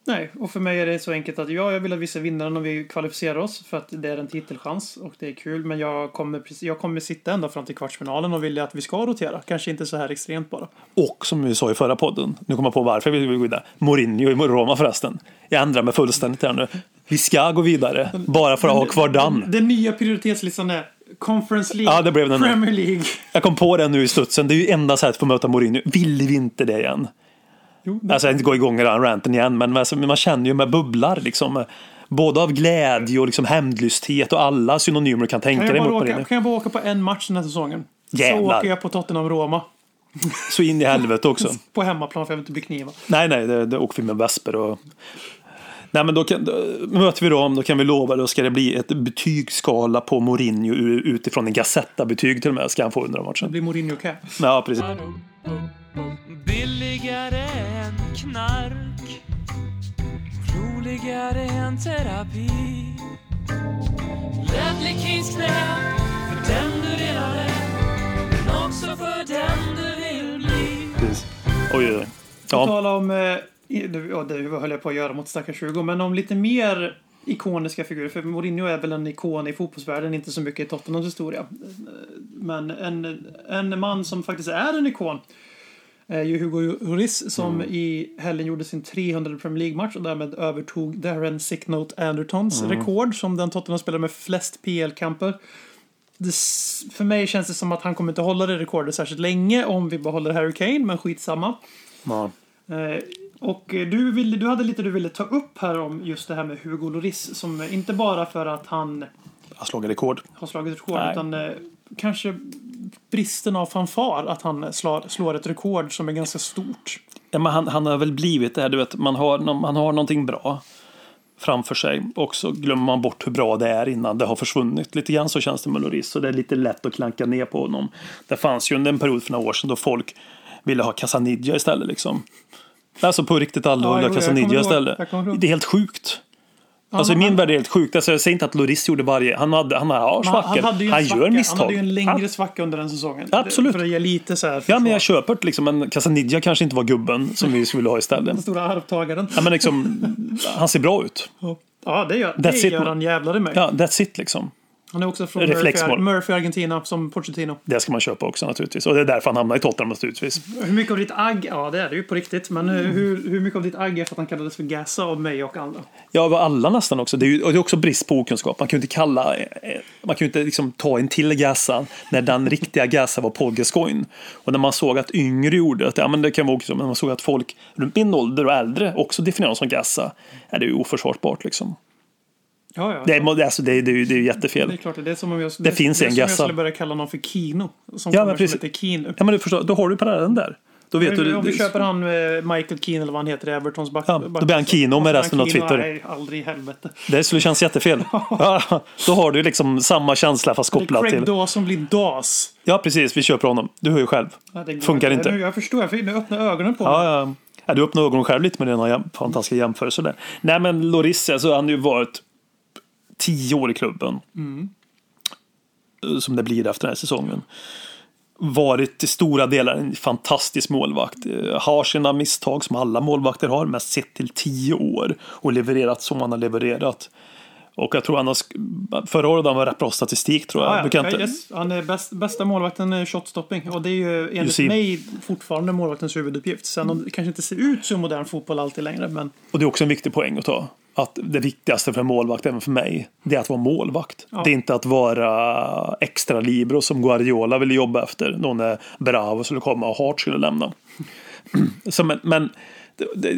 Nej, och för mig är det så enkelt att ja, jag vill att vi ska vinna den och vi kvalificerar oss för att det är en titelchans och det är kul. Men jag kommer, jag kommer sitta ända fram till kvartsfinalen och vilja att vi ska rotera. Kanske inte så här extremt bara. Och som vi sa i förra podden, nu kommer jag på varför vi vill gå vidare. Mourinho i Roma förresten. Jag ändrar mig fullständigt här nu. Vi ska gå vidare, bara för att ha kvar Dan. Den nya prioritetslistan är Conference League, Ja, det blev den. Premier League. Jag kom på det nu i studsen, det är ju enda sättet för att möta Mourinho. Vill vi inte det igen? Jo, Alltså jag inte gå igång i den ranten igen, men alltså, man känner ju med bubblar liksom. Både av glädje och liksom hämndlysthet och alla synonymer du kan tänka kan, dig mot åka, kan jag bara åka på en match den här säsongen? Jävlar. Så åker jag på Tottenham-Roma. Så in i helvete också. <laughs> På hemmaplan för jag vill inte bli knivad. Nej, nej, det, det åker vi med Vesper och... Nej, men då, kan, då möter vi dem, då kan vi lova, då ska det bli ett betygsskala på Mourinho utifrån en Gazetta-betyg till och med, ska han få under den Det matchen. blir Mourinho cap. Ja, precis. Billigare än knark Roligare än terapi Ledley Kings knä För den du redan är Men också för den du vill bli precis. Oj, oj, oj. På Ja, tal om, eh, ja, det höll jag på att göra mot stackars Hugo, men om lite mer ikoniska figurer. För Mourinho är väl en ikon i fotbollsvärlden, inte så mycket i Tottenhams historia. Eh, Men en, en man som faktiskt är en ikon är ju Hugo Lloris som i helgen gjorde sin 300 Premier League-match och därmed övertog Darren Sicknote Andertons rekord som den Tottenham-spelare med flest PL-kamper. För mig känns det som att han kommer inte hålla det rekordet särskilt länge om vi behåller Harry Kane, men skitsamma. Eh, Och eh, du, ville, du hade lite du ville ta upp här om just det här med Hugo Lloris. Som eh, inte bara för att han Jag slog rekord. har slagit rekord Nej. utan eh, kanske bristen av fanfar. Att han slår, slår ett rekord som är ganska stort. Ja, men han, han har väl blivit det här, du vet, man har, man har någonting bra framför sig och så glömmer man bort hur bra det är innan det har försvunnit. Lite grann så känns det med Lloris så det är lite lätt att klanka ner på honom. Det fanns ju en period för några år sedan då folk ville ha Casanidja istället liksom. Alltså på riktigt allvar Ja, ha Casanidja istället. Det är helt sjukt. Alltså i min värld är det helt sjukt. Alltså, jag säger inte att Lloris gjorde varje... Han, hade, han har Men svackor. han, hade Han gör misstag. Han hade ju en längre Ja. svacka under den säsongen. Absolut. För att ge lite så här Ja, men jag köper det liksom. Men Casanidja kanske inte var gubben som vi skulle ha istället. Den stora arvtagaren. Ja, men liksom, han ser bra ut. Ja, det gör, That's det it. gör han jävlar i mig. Ja, that's it liksom. Han är också från Murphy. Murphy, Argentina, som Pochettino. Det ska man köpa också naturligtvis. Och det är därför han hamnar i Tottenham naturligtvis. Hur mycket av ditt agg, ja det är det ju på riktigt, men eh, hur, hur mycket av ditt agg är för att han kallades för Gassa av mig och andra? Ja, av alla nästan också. Det är, ju, det är också brist på okunskap. Man kan ju inte kalla... eh, Man kan ju inte liksom ta en till Gassa när den <laughs> riktiga Gassa var Paul Gascoigne. Och när man såg att yngre gjorde det, ja men det kan vara också, men man såg att folk runt min ålder och äldre också definierade som Gassa. Ja, det är ju oförsvarbart liksom. Ja, ja. Det är, alltså, det är, det är, det är ju Det jättefel. är klart, det är som om jag, Det finns det en som jag Gassa. skulle börja kalla någon för Kino. Som Ja, men precis. som Kino. Ja, men du förstår, då har du parallellen där. Då vet du. Om vi det- köper han eh, Michael Keane eller vad han heter Evertons back. Ja, då blir han Kino med resten av Twitter. Nej, aldrig i helvete. Det skulle kännas jättefel. <laughs> Ja, då har du liksom samma känsla fast Det är kopplat Craig till... Dawson blir Das. Ja, precis. Vi köper honom. Du hör ju själv. Ja, det Funkar inte. Jag förstår, jag fick öppna ögonen på. Ja, ja. ja, du öppnar ögonen själv lite med dina fantastiska jämförelser där. Nej, men Loris, alltså, han har ju varit tio år i klubben. Som det blir efter den här säsongen. Varit till stora delar en fantastisk målvakt. Eh, Har sina misstag som alla målvakter har, men sett till tio år och levererat som han har levererat. Och jag tror han har, förra året han rätt bra statistik tror jag. Kan ja, inte, yes. Han är bäst, bästa målvakten är shotstopping. Och det är ju enligt mig fortfarande målvaktens huvuduppgift. Sen det kanske inte ser ut som modern fotboll alltid längre. Men Och det är också en viktig poäng att ta. Att det viktigaste för en målvakt, även för mig, det är att vara målvakt. Det är inte att vara extra libero som Guardiola ville jobba efter. Då när Bravo skulle komma och Hart skulle lämna. Så, men, men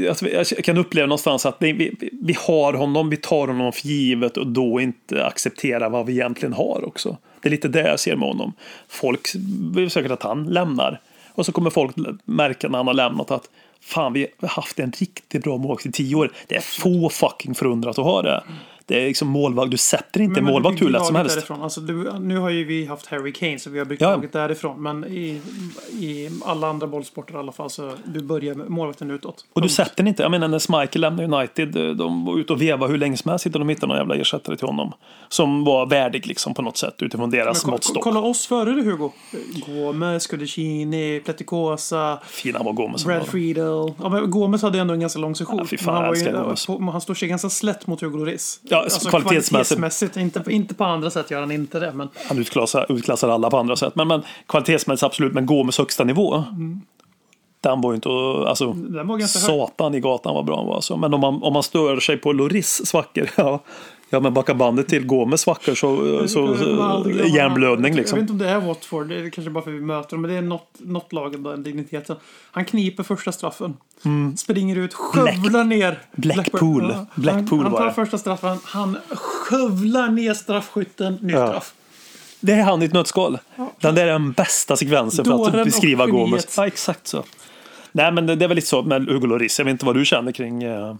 alltså, jag kan uppleva någonstans att vi, vi- har honom, vi tar honom för givet och då inte acceptera vad vi egentligen har också. Det är lite det jag ser med honom. Folk vill säkert att han lämnar. Och så kommer folk märka när han har lämnat att fan, vi har haft en riktigt bra målvakt i tio år. Det är få fucking förundrat att ha det. Det är liksom målvakt. Du sätter inte Men- men målvakt du hur lätt som helst. Därifrån. Alltså, du, nu har ju vi haft Harry Kane så vi har byggt Ja. laget därifrån. Men i, i alla andra bollsporter i alla fall så du börjar med målvakten utåt. Och du sätter den inte. Jag menar när Schmeichel lämnade United. De var ute och vevade hur länge som helst. Inte de hittade någon jävla ersättare till honom. Som var värdig liksom på något sätt utifrån Men deras ko- måttstock. Kolla oss före det Hugo. Gomes, Cudicini, Pletikosa, Fina var Gomes. Brad. Friedel. Ja, men Gomes hade ändå en ganska lång session. Ja, fan, Men han, var ju, på, han står sig ganska slätt mot Hugo Lloris. Ja, kvalitetsmässigt. kvalitetsmässigt. Inte, inte på andra sätt gör han inte det. Men Han utklassar, utklassar alla på andra sätt. Men, men kvalitetsmässigt absolut. Men Gomes högsta nivå. Den var ju inte... Alltså, den var ganska hög. satan i gatan vad bra han var. Alltså. Men om man, om man stör sig på Loris svackor. <laughs> Ja, ja men backa bandet till Gomes svackor så, så, Jag hjärnblödning Jag liksom. vet inte om det är Watford, det är kanske bara för att vi möter dem, men det är något, något lag, den digniteten. Han kniper första straffen, springer ut, skövlar ner Mm. Blackpool. Ja. Blackpool han, han tar första straffen, han skövlar ner straffskytten, nytt Ja. straff. Det är han i ett nötskal. Den där är den bästa sekvensen för Dåren och att beskriva. Gomes. Ja, exakt så. Nej, men det, det är väl lite så med Hugo Lloris. Jag vet inte vad du känner kring... Eh,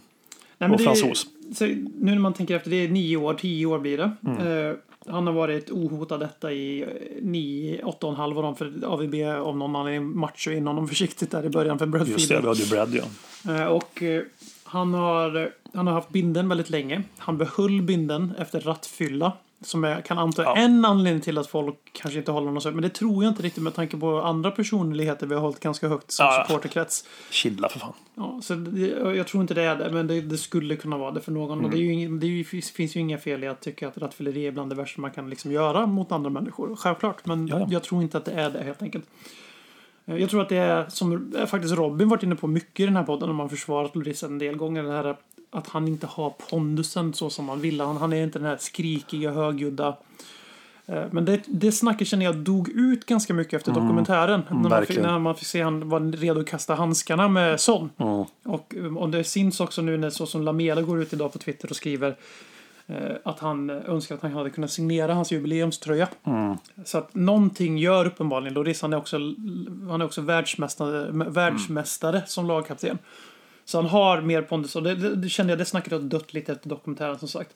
Nej, är- fransos. Så, nu när man tänker efter, det är nio år, tio år blir det. Mm. Eh, han har varit ohotad detta i eh, nio, åtta och en halv av dem för AVB av någon anledning matchar in honom <laughs> försiktigt där i början för Brad just det, vi hade ju Brad ja. Eh, Och eh, han har, han har haft binden väldigt länge. Han behöll binden efter rattfylla. Som jag kan anta Ja. en anledning till att folk kanske inte håller honom så. Men det tror jag inte riktigt med tanke på andra personligheter vi har hållit ganska högt som Ja. supporterkrets. Chilla för fan. Ja, så det, jag tror inte det är det, men det, det skulle kunna vara det för någon. Och det, ju det ju, finns, ju inga fel i att tycka att rattfylleri är bland det värsta man kan liksom göra mot andra människor. Självklart, men Ja, ja. jag tror inte att det är det helt enkelt. Eh, Jag tror att det är, som faktiskt Robin varit inne på mycket i den här podden, när man försvarat Lloris en del gånger, det här att han inte har pondusen så som man vill. Han, han är inte den här skrikiga, högljudda. Eh, Men det, det snacket känner jag dog ut ganska mycket efter dokumentären. när, man fick, när man fick se han var redo att kasta handskarna med Son. Och, och det syns också nu när så som Lamela går ut idag på Twitter och skriver eh, att han önskar att han hade kunnat signera hans jubileumströja. Så att någonting gör uppenbarligen Loris. Han är också, han är också världsmästare, världsmästare som lagkapten. Så han har mer pondus. Och det, det, det kände jag, det snacket har dött lite efter dokumentären som sagt.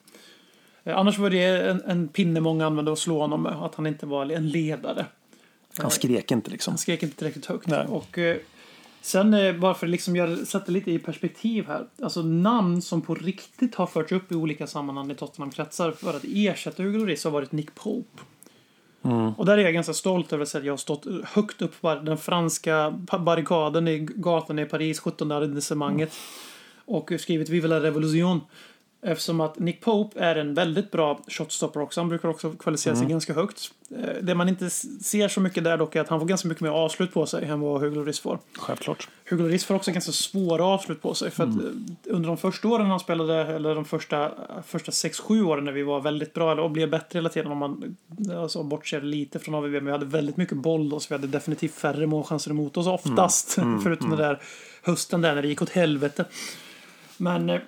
Eh, Annars var det en, en pinne många använde att slå honom med. Att han inte var en ledare. Han skrek inte liksom. Han skrek inte tillräckligt högt. Nej. Och eh, sen eh, bara för att liksom göra, sätta lite i perspektiv här. Alltså namn som på riktigt har förts upp i olika sammanhang i Tottenham-kretsar för att ersätta Hugo Lloris har varit Nick Pope. Och där är jag ganska stolt över att jag har stått högt upp på den franska barrikaden i gatan i Paris, 17 arrondissemanget. Och skrivit Vive la revolution. Eftersom att Nick Pope är en väldigt bra shotstopper också. Han brukar också kvalificera sig ganska högt. Eh, Det man inte ser så mycket där dock är att han får ganska mycket mer avslut på sig än vad Hugo Lloris får. Självklart. Hugo Lloris får också ganska svåra avslut på sig. För att eh, under de första åren han spelade, eller de första, första 6-7 åren när vi var väldigt bra eller, och blev bättre hela tiden om man alltså, bortser lite från AVB. Men vi hade väldigt mycket boll då, så vi hade definitivt färre målchanser emot oss oftast. <laughs> Förutom den där hösten där när det gick åt helvete. Men eh,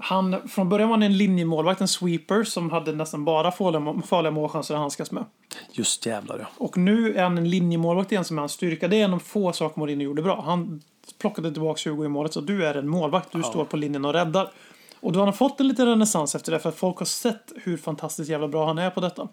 han, från början var han en linjemålvakt, en sweeper som hade nästan bara farliga, farliga målchanser att handskas med. Just jävlar ja. Och nu är han en linjemålvakt igen som är hans styrka. Det är en av få saker Mourinho gjorde bra. Han plockade tillbaka 20 i målet så du är en målvakt. Du står på linjen och räddar. Och då har han fått en liten renässans efter det för att folk har sett hur fantastiskt jävla bra han är på detta.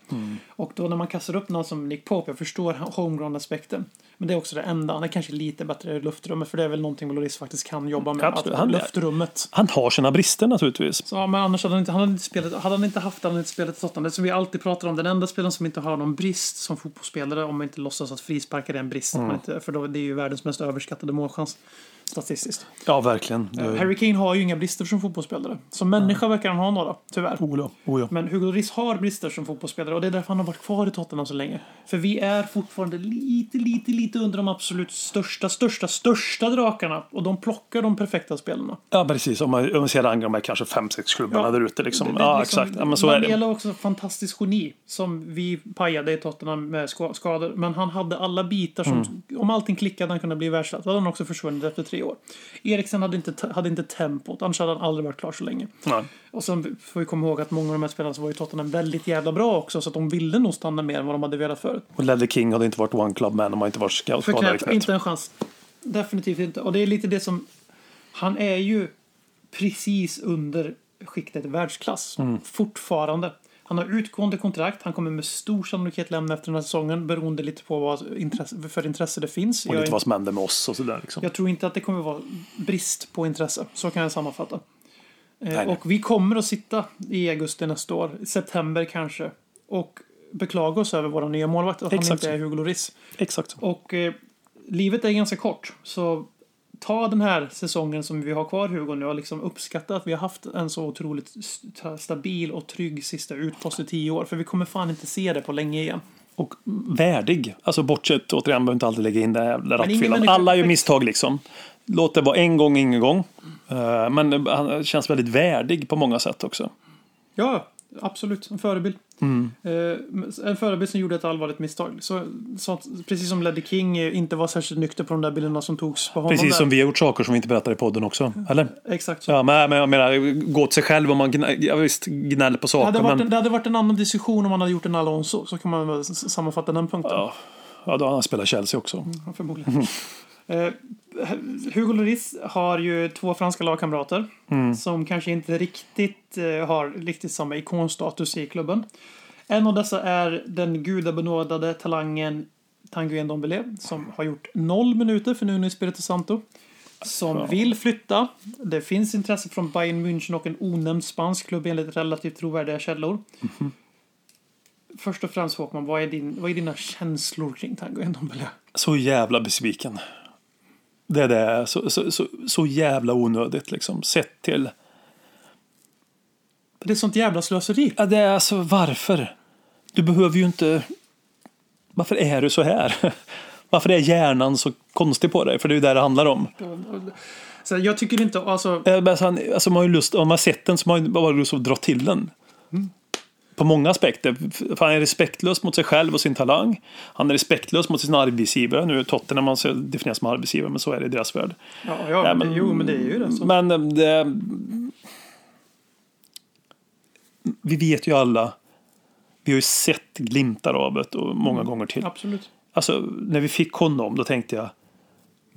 Och då när man kastar upp någon som Nick Pope, jag förstår homegrown-aspekten. Men det är också det enda. Han är kanske lite bättre i luftrummet för det är väl någonting Loris faktiskt kan jobba med. Absolut. Att, Han luftrummet. Han har sina brister naturligtvis. Så, men annars hade han inte, han hade inte spelat, hade han inte haft, hade han inte spelat i Tottenham. Det som vi alltid pratar om, den enda spelaren som inte har någon brist som fotbollsspelare, om man inte låtsas att frisparkar är en brist, man inte, för då, det är ju världens mest överskattade målchans statistiskt. Ja, verkligen. Det... Harry Kane har ju inga brister som fotbollsspelare. Som människa verkar han ha några, tyvärr. Oh ja. Men Hugo Lloris har brister som fotbollsspelare och det är därför han har varit kvar i Tottenham så länge. För vi är fortfarande lite, lite, lite under de absolut största, största, största drakarna. Och de plockar de perfekta spelarna. ja, precis. Om man, om man ser de här kanske fem, sex klubbarna Ja. där ute. Liksom. Det- ja, liksom, exakt. Ja, men så är det. Också ett fantastiskt geni. Som vi pajade i Tottenham med ska- skador. Men han hade alla bitar som... Mm. Om allting klickade han kunnat bli världsklass. Då hade han också försvunnit efter tre år. Eriksen hade inte, hade inte tempot. Annars hade han aldrig varit klar så länge. Ja. Och sen får vi komma ihåg att många av de här spelarna som var i Tottenham väldigt jävla bra också. Så att de ville nog stanna mer än vad de hade velat förut. Och Ledley King hade inte varit one club man om han inte varit ska- För skadad knät. inte en chans. Definitivt inte. Och det är lite det som... Han är ju precis under skiktet världsklass. Mm. Fortfarande. Han har utgående kontrakt. Han kommer med stor sannolikhet lämna efter den här säsongen beroende lite på vad intresse, för intresse det finns. Och lite vad som händer med oss och sådär. Liksom. jag tror inte att det kommer vara brist på intresse. Så kan jag sammanfatta. Eh, nej. Och vi kommer att sitta i augusti nästa år, september kanske, och beklaga oss över våra nya målvakt, att han Exakt inte så. är Hugo Lloris. Exakt så. Och eh, livet är ganska kort, så ta den här säsongen som vi har kvar Hugo nu och liksom uppskatta att vi har haft en så otroligt st- stabil och trygg sista utpost i tio år. För vi kommer fan inte se det på länge igen. Och värdig. Alltså bortsett, återigen, behöver inte alltid lägga in den här jävla rattfyllan. Alla gör misstag liksom. Låt det vara en gång, ingen gång. Eh, Men han känns väldigt värdig på många sätt också. Ja, absolut. En förebild. Mm. Eh, en förebild som gjorde ett allvarligt misstag. Så, så, precis som Leddy King eh, inte var särskilt nykter på de där bilderna som togs på honom. Precis där. som vi har gjort saker som vi inte berättar i podden också. Eller? Exakt så. Ja, men men jag menar, gå till sig själv om man gnä, ja, visst, gnäller på Det saker. hade, varit men, en, det hade varit en annan diskussion om man hade gjort en Alonso. Så kan man sammanfatta den punkten. ja, ja, då har han spelat Chelsea också. Ja, förmodligen. Eh, Hugo Lloris har ju två franska lagkamrater som kanske inte riktigt eh, har riktigt samma ikonstatus i klubben. En av dessa är den gudabenådade talangen Tanguy Ndombele som har gjort noll minuter för Nuno Espirito Santo. Som vill flytta. Det finns intresse från Bayern München och en onämnd spansk klubb enligt relativt trovärdiga källor. Först och främst Håkman, vad är, din, vad är dina känslor kring Tanguy Ndombele? Så jävla besviken. Det är det. Så, så, så, så jävla onödigt liksom. Sett till... Det är sånt jävla slöseri. Ja, det är alltså varför? Du behöver ju inte... Varför är du så här? <laughs> Varför är hjärnan så konstig på dig? För det är ju det det handlar om. Så jag tycker inte, alltså, Eh, Alltså, alltså, man har ju lust, om man har sett den så har man bara lust att dra till den. På många aspekter. För han är respektlös mot sig själv och sin talang. Han är respektlös mot sin arbetsgivare. Nu är Tottenham man definieras som arbetsgivare, men så är det i deras värld. ja, ja Nej, men, jo, men det är ju det. Så. Men eh, det... Vi vet ju alla. Vi har ju sett glimtar av det och många gånger till. Absolut. Alltså, när vi fick honom, då tänkte jag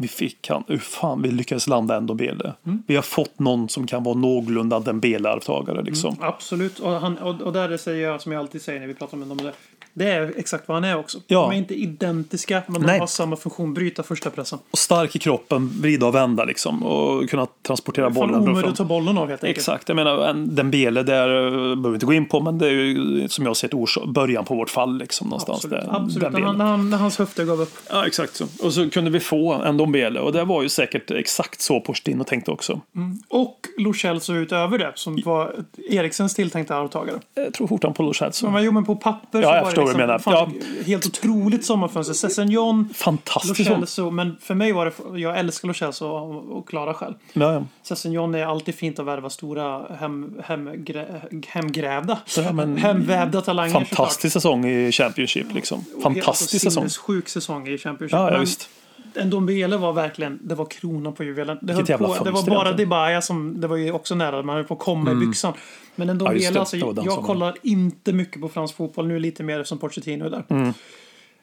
vi fick han, hur fan vi lyckades landa en Dembele. Vi har fått någon som kan vara någorlunda Dembele-arvtagare liksom. Mm, absolut. Och, han, och, och där säger jag som jag alltid säger när vi pratar med dem. Det, det är exakt vad han är också. Ja. De är inte identiska, men de Nej. har samma funktion. Bryta första pressen. Och stark i kroppen, vrida och vända liksom. Och kunna transportera bollen. omöjligt att ta bollen av helt enkelt. Exakt, jag menar en Dembele där eh, behöver vi inte gå in på men det är ju som jag har sett början på vårt fall liksom någonstans Absolut. där. Absolut. När, Dembele. han, när, han, när hans höfter gav upp. Ja, exakt så. Och så kunde vi få en Dombele och det var ju säkert exakt så Porstin tänkte också. Och Lo Celso utöver det, som var Eriksens tilltänkta arvtagare. Jag tror fortfarande på Lo Celso. Men jo, men på papper så var förstår det vad du liksom, menar. fan, helt otroligt sommarfönster. Sessignon, Lo Fantastiskt. Celso, men för mig var det, jag älskar Lo Celso och, och Klara själv. Ja, ja. Sessignon är alltid fint att värva stora hem, hemgrä, hemgrävda, Ja, men- hemvävda talanger Fantastisk säsong i Championship liksom. Fantastisk säsong. Sjuk säsong i Championship. Ja, ja, Men visst. En Dombele var verkligen, det var kronan på juvelen. Det, höll på, det var bara. Debaya som, det var ju också nära, man höll på att komma i byxan. Men en Mm. Ja, alltså, jag sommaren. kollar inte mycket på fransk fotboll, nu lite mer som Pochettino är där. Mm.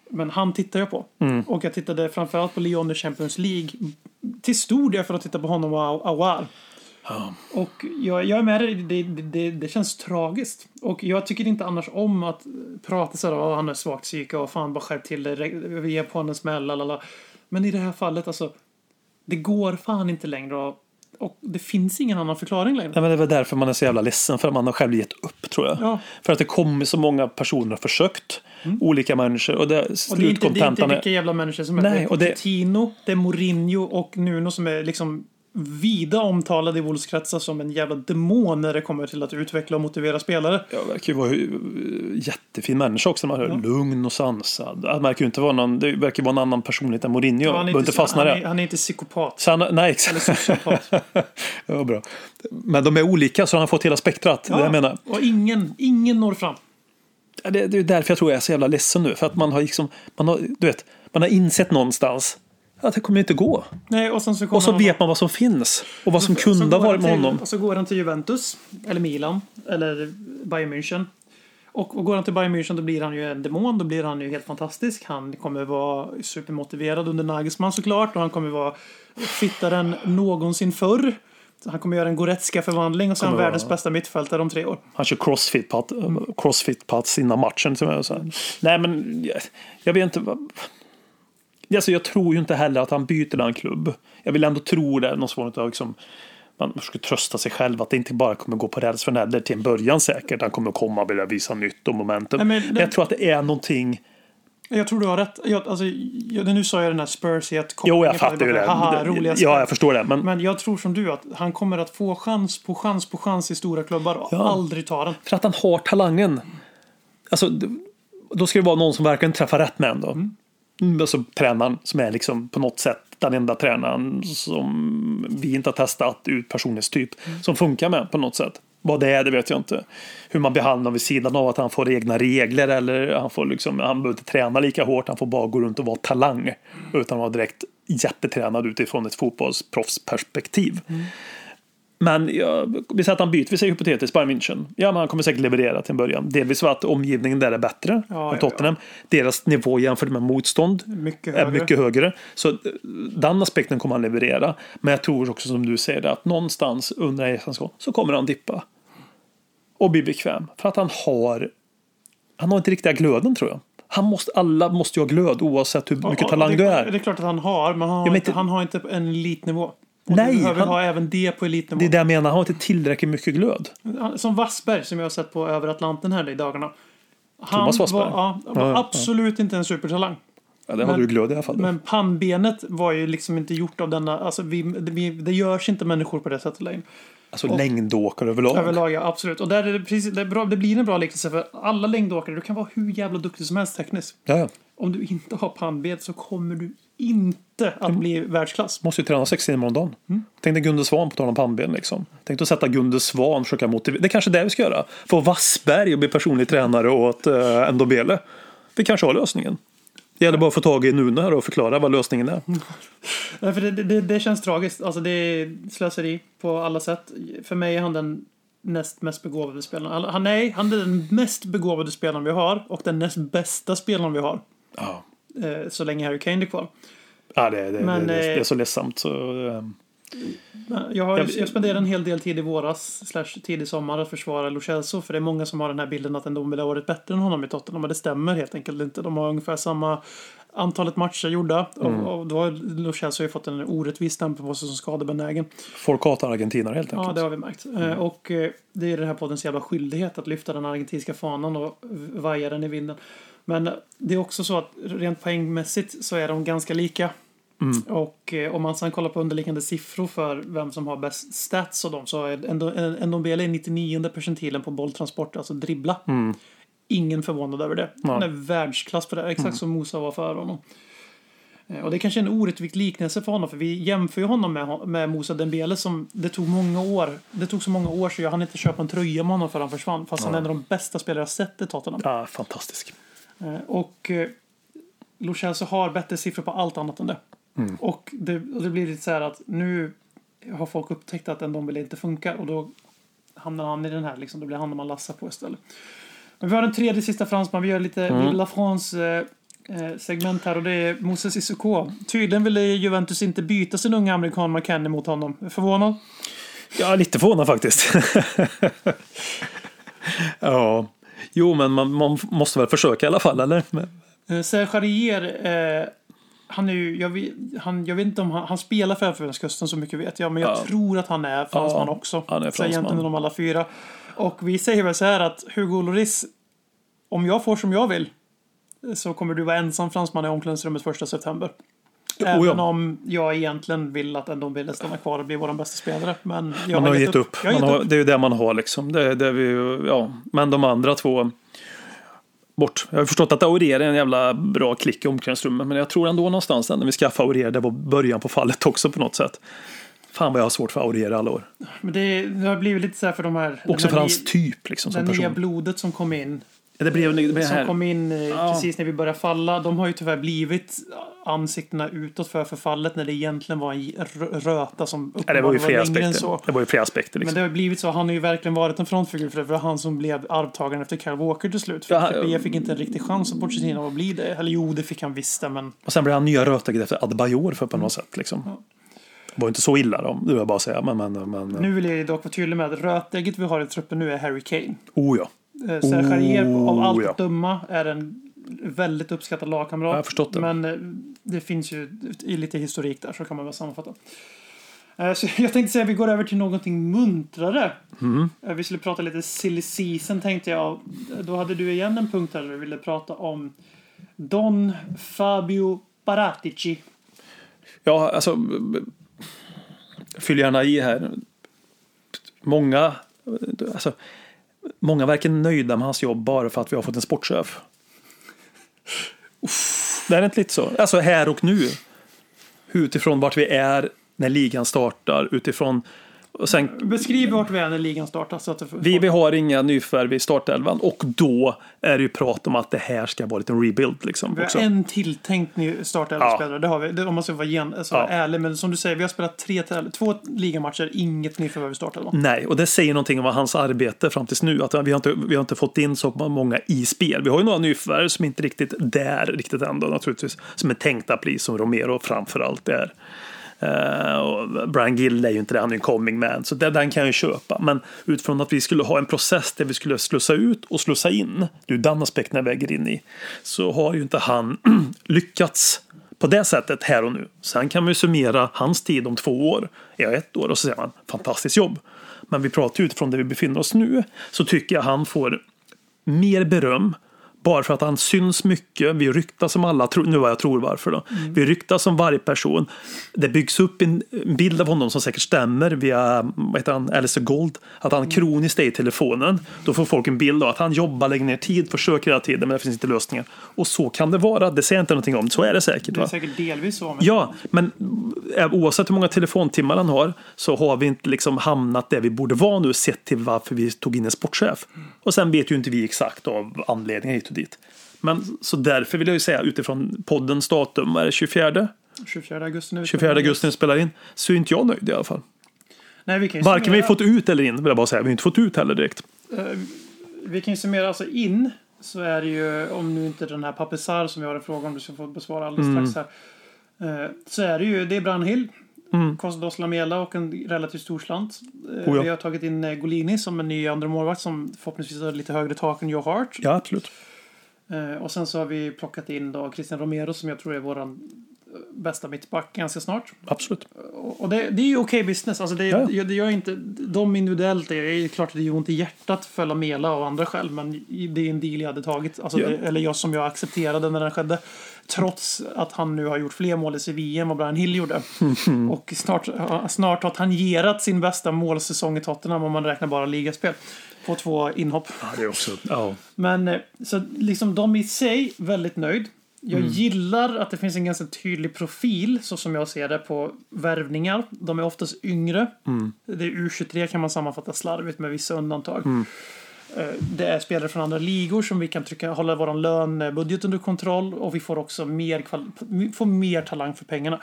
Men han tittar jag på. Och jag tittade framförallt på Lyon i Champions League. Till stor del för att titta på honom och Awar. Och jag, jag är med dig, det, det, det, känns tragiskt. Och jag tycker inte annars om att prata så här, "Åh, han är svagt psyke och fan bara skärp till dig, vi ger på honom en smäll, lalala. Men i det här fallet, alltså, det går fan inte längre och, och det finns ingen annan förklaring längre. Ja, men det är väl därför man är så jävla ledsen. För att man har själv gett upp tror jag. Ja. För att det kommer så många personer och försökt. Olika människor. Och det, Och det är inte, det är inte slutkontentan vilka jävla människor som är. Nej, det är det- Pochettino, det är Mourinho och Nuno som är liksom vida omtalade i Wolves-kretsar som en jävla demon när det kommer till att utveckla och motivera spelare. Jag verkar ju vara eh, jättefin människa också. Man hör lugn och sansad. Det verkar ju inte vara någon, det verkar vara en annan personlighet än Mourinho. Ja, han, är inte fastna han, är, han är inte psykopat. Så han, nej, Eller exakt. sociopat. <laughs> ja, bra. Men de är olika så han har fått hela spektrat. Det är det jag menar. Och ingen, ingen når fram. Ja, Det, det är därför jag tror jag är så jävla ledsen nu. För att man har liksom, man har, du vet, man har insett någonstans att det kommer inte gå. Nej, och sen så Och så han- vet man vad som finns. Och vad som så kunde ha varit med till- honom. Och så går han till Juventus, eller Milan, eller Bayern München. Och, och går han till Bayern München då blir han ju en demon, då blir han ju helt fantastisk. Han kommer vara supermotiverad under Nagelsmann såklart och han kommer vara fittare än någonsin förr. Han kommer göra en Goretzka-förvandling och sen Kommer världens vara- bästa mittfältare om tre år. Han kör crossfit på, att, crossfit innan matchen. Så här. Nej, men jag, jag vet inte. Vad, alltså, jag tror ju inte heller att han byter den klubb. Jag vill ändå tro det. Någon form av liksom, man försöker trösta sig själv att det inte bara kommer gå på räls för Nedder till en början säkert. Han kommer komma och vilja visa nytt och momentum. Nej, men men, jag tror att det är någonting. Jag tror du har rätt. Jag, alltså, jag, nu sa jag den här spurs i ett Jo, jag fattar ju det. Haha, roliga ja, jag förstår det. Men Men jag tror som du att han kommer att få chans på chans på chans i stora klubbar och Ja. aldrig ta den. för att han har talangen. Alltså, då ska det vara någon som verkligen träffar rätt med en då. Mm. Alltså tränaren som är liksom på något sätt den enda tränaren som vi inte har testat ut personlighetstyp som funkar med på något sätt. Vad det är, det vet jag inte. Hur man behandlar vid sidan av att han får egna regler eller han får liksom, han behöver inte träna lika hårt, han får bara gå runt och vara talang utan att vara direkt jättetränad utifrån ett fotbollsproffsperspektiv. Men jag, vi säger att han byter, vi säger hypotetiskt Bayern München. Ja, men han kommer säkert leverera till en början. Delvis för att omgivningen där är bättre Ja, än ja, Tottenham. Deras nivå jämfört med motstånd Mycket är högre. mycket högre. Så eh, den aspekten kommer han leverera. Men jag tror också som du säger att någonstans under resans gång så kommer han dippa. Och bli bekväm. För att han har han har inte riktiga glöden tror jag. Han måste, alla måste ju ha glöd oavsett hur mycket Ja, talang det, du Det är. är klart att han har, men han har, men inte- han har inte en elitnivå. Och Nej, du behöver han- ha även det på elitnivå. Det är det jag menar, han har inte tillräckligt mycket glöd. Som Wassberg som jag har sett på över Atlanten här i dagarna. Han Thomas Wassberg? Var, ja, var Ja, ja, absolut inte en supertalang. Ja, det har Men- du glöd i alla fall. Men pannbenet var ju liksom inte gjort av denna, alltså vi, det, vi, det görs inte människor på det sättet längre. Alltså längdåkare överlag. Överlag ja, absolut. Och där är det precis, det, är bra, det blir en bra liknelse för alla längdåkare, du kan vara hur jävla duktig som helst tekniskt. Ja, ja. Om du inte har pannben så kommer du inte att Mm. bli världsklass. Måste ju träna sex timmar om dagen. Mm. Tänk dig Gunde Svan på tal om pannben. Liksom. Tänk dig att sätta Gunde Svan och försöka motivera. Det är kanske är det vi ska göra. Få Wassberg och bli personlig tränare åt uh, Ndobele. Vi kanske har lösningen. Det gäller bara att få tag i Nune här och förklara vad lösningen är. <laughs> Nej, för det, det, det känns tragiskt. Alltså det är slöseri på alla sätt. För mig är han den näst mest begåvade spelaren. Han, nej, han är den mest begåvade spelaren vi har och den näst bästa spelaren vi har. Ja. Eh, så länge Harry Kane är kvar. Ja, det, det, Men, det, det, det är eh, så ledsamt. Så, Men Jag, har, Jag- jag spenderade en hel del tid i våras, slash tidig sommar, att försvara Lo Celso. För det är många som har den här bilden att en Ndombele har varit bättre än honom i Tottenham. Men det stämmer helt enkelt inte. De har ungefär samma antalet matcher gjorda. Mm. Och, och då har Lo Celso ju fått en orättvis stämpel på sig som skadebenägen. folk hatar argentinare helt Ja, enkelt. det har vi märkt. Eh, Och eh, det är den här poddens jävla skyldighet att lyfta den argentinska fanan och vaja den i vinden. Men det är också så att rent poängmässigt så är de ganska lika. Och eh, om man sedan kollar på underliggande siffror för vem som har bäst stats och dem så är Ndombele i 99 percentilen på bolltransport, alltså dribbla. Ingen förvånad över det. Han är världsklass på det, exakt som Musa var för honom. Eh, Och det är kanske är en orättvis liknelse för honom, för vi jämför ju honom med, med Musa Dembele som det tog många år. Det tog så många år så jag hann inte köpa en tröja med honom för han försvann. Fast han är en av de bästa spelare jag sett i Tottenham. Ja, fantastisk. Eh, Och eh, Lo Celso har bättre siffror på allt annat än det. Och det, och det blir lite så här att nu har folk upptäckt att en Ndombele inte funkar och då hamnar han i den här, liksom, då blir han man lassar på istället. Men vi har den tredje sista fransman, vi gör lite mm. La France eh, segment här och det är Moses Sissoko. Tydligen ville Juventus inte byta sin unga amerikan McKennie mot honom. Förvånad? Ja, lite förvånad faktiskt. <laughs> ja, jo, men man, man måste väl försöka i alla fall, eller? Eh, Serge Arier, eh, han är ju, jag vet, han, jag vet inte om han, han spelar för Elfenbenskusten så mycket vet jag, men jag Ja. tror att han är fransman Ja, också. han är Så egentligen fransman. de alla fyra. Och vi säger väl så här att Hugo Lloris, om jag får som jag vill, så kommer du vara ensam fransman i omklädningsrummet första september. Även ja. om jag egentligen vill att vill stanna kvar och bli vår bästa spelare. Men jag Man har gett upp. Jag har gett har, upp. det är ju det man har liksom. Det, det vi, ja. Men de andra två, bort. Jag har förstått att Aurier är en jävla bra klick i omklädningsrummet. Men jag tror ändå någonstans när vi skaffade Aurier, det var början på fallet också på något sätt. Fan vad jag har svårt för Aurier alla år. Men det, det har blivit lite så här för de här... den Också här för hans typ liksom som Det nya blodet som kom in Det blev det som här. kom in eh, Ja. precis när vi började falla. De har ju tyvärr blivit ansiktena utåt för förfallet när det egentligen var en rö- röta som Ja, det var ju flera aspekter. så. Det var ju flera aspekter Men liksom. det har blivit så. Han har ju verkligen varit en frontfigur för det. Var han som blev arvtagaren efter Kyle Walker till slut. För Ja, ja, fick inte en riktig chans att Pochettino att bli det. Eller jo, det fick han visst det, men... Och sen blev han nya rötägget efter Adebayor för på något sätt liksom. Det var inte så illa då, det vill jag bara säga. Men, men, men Nu vill jag dock vara tydlig med att rötägget vi har i truppen nu är Harry Kane. oh ja. Eh, Serge av allt Oh, ja. att döma är en väldigt uppskattad lagkamrat. Jag har förstått det. Men eh, det finns ju lite historik där så kan man väl sammanfatta. Eh, Så jag tänkte säga att vi går över till någonting muntrare. Mm. Vi skulle prata lite silly season tänkte jag. Då hade du igen en punkt där du ville prata om Don Fabio Paratici. Ja, alltså. Fyll gärna i här. Många, alltså, många verkar nöjda med hans jobb bara för att vi har fått en sportchef. Det är inte lite så? Alltså här och nu. Utifrån vart vi är när ligan startar. Utifrån och sen Beskriv vart vi är när ligan startar. Så att det vi, har inga nyförvärv i startelvan och då är det ju prat om att det här ska vara lite en rebuild liksom. Vi Också. har en tilltänkt ny startelva-spelare. Det har vi. Det, om man ska vara gen, alltså, Ja. ärlig. Men som du säger, vi har spelat tre, två ligamatcher, inget nyförvärv i startelvan. Nej, och det säger någonting om vad hans arbete fram tills nu. Att vi har, inte, vi har inte fått in så många i spel. Vi har ju några nyförvärv som inte riktigt där riktigt ändå naturligtvis. Som är tänkta att bli som Romero framför allt är. Eh, och Brian Gill är ju inte det, han är ju en coming man. Så det, den kan jag ju köpa. Men utifrån att vi skulle ha en process där vi skulle slussa ut och slussa in. Det är ju den aspekten jag väger in i. Så har ju inte han <clears throat> lyckats på det sättet här och nu. Sen kan man ju summera hans tid om två år, ja ett år och så säger man fantastiskt jobb. Men vi pratar ju utifrån där vi befinner oss nu så tycker jag han får mer beröm bara för att han syns mycket. Vi ryktas som alla, nu vad jag tror varför då. Vi ryktas som varje person. Det byggs upp en bild av honom som säkert stämmer via, vad heter han, Alistair Gold. Att han kroniskt är i telefonen. Då får folk en bild av att han jobbar, lägger ner tid, försöker hela tiden men det finns inte lösningar. Och så kan det vara, det säger jag inte någonting om. Så är det säkert. Det är Va? säkert delvis så. Men Ja, men eh, oavsett hur många telefontimmar han har så har vi inte liksom hamnat där vi borde vara nu sett till varför vi tog in en sportchef. Och sen vet ju inte vi exakt av anledningar hit och dit. Men så därför vill jag ju säga utifrån poddens datum, är det 24? 24 augusti nu. 24 augusti när vi spelar in, så är inte jag nöjd i alla fall. Nej, vi kan Varken vi summera- fått ut eller in, vill jag bara säga. Vi har inte fått ut heller direkt. Vi kan ju summera alltså in så är det ju om nu inte den här Papisar som vi har en fråga om du ska få besvara alldeles Mm. strax här. Eh, Så är det ju, det är Brandhill, Kostas Lamela och en relativt stor slant. Eh, Oh ja. Vi har tagit in eh, Golini som en ny andra målvakt som förhoppningsvis har lite högre tak än Joe Hart. Ja, absolut. Eh, Och sen så har vi plockat in då Christian Romero som jag tror är våran eh, bästa mittback ganska snart. Absolut. Och det, det är ju okej business. Alltså det, Ja. det, det gör inte, de individuellt, det är klart att det gör ont i hjärtat för Lamela och andra själv. Men det är en deal jag hade tagit. Alltså Ja. det, eller jag som jag accepterade när den skedde. Trots att han nu har gjort fler mål i Sevilla än vad Brian Hill gjorde. <laughs> Och snart, snart har tangerat sin bästa målsäsong i Tottenham om man räknar bara ligaspel. På två inhopp. Ja, det är också... Ja. Men eh, så liksom de i sig väldigt nöjd. Jag gillar att det finns en ganska tydlig profil så som jag ser det på värvningar. De är oftast yngre. Det är U23 kan man sammanfatta slarvigt med vissa undantag. Eh, Det är spelare från andra ligor som vi kan trycka, hålla vår lönebudget under kontroll och vi får också mer, får mer talang för pengarna.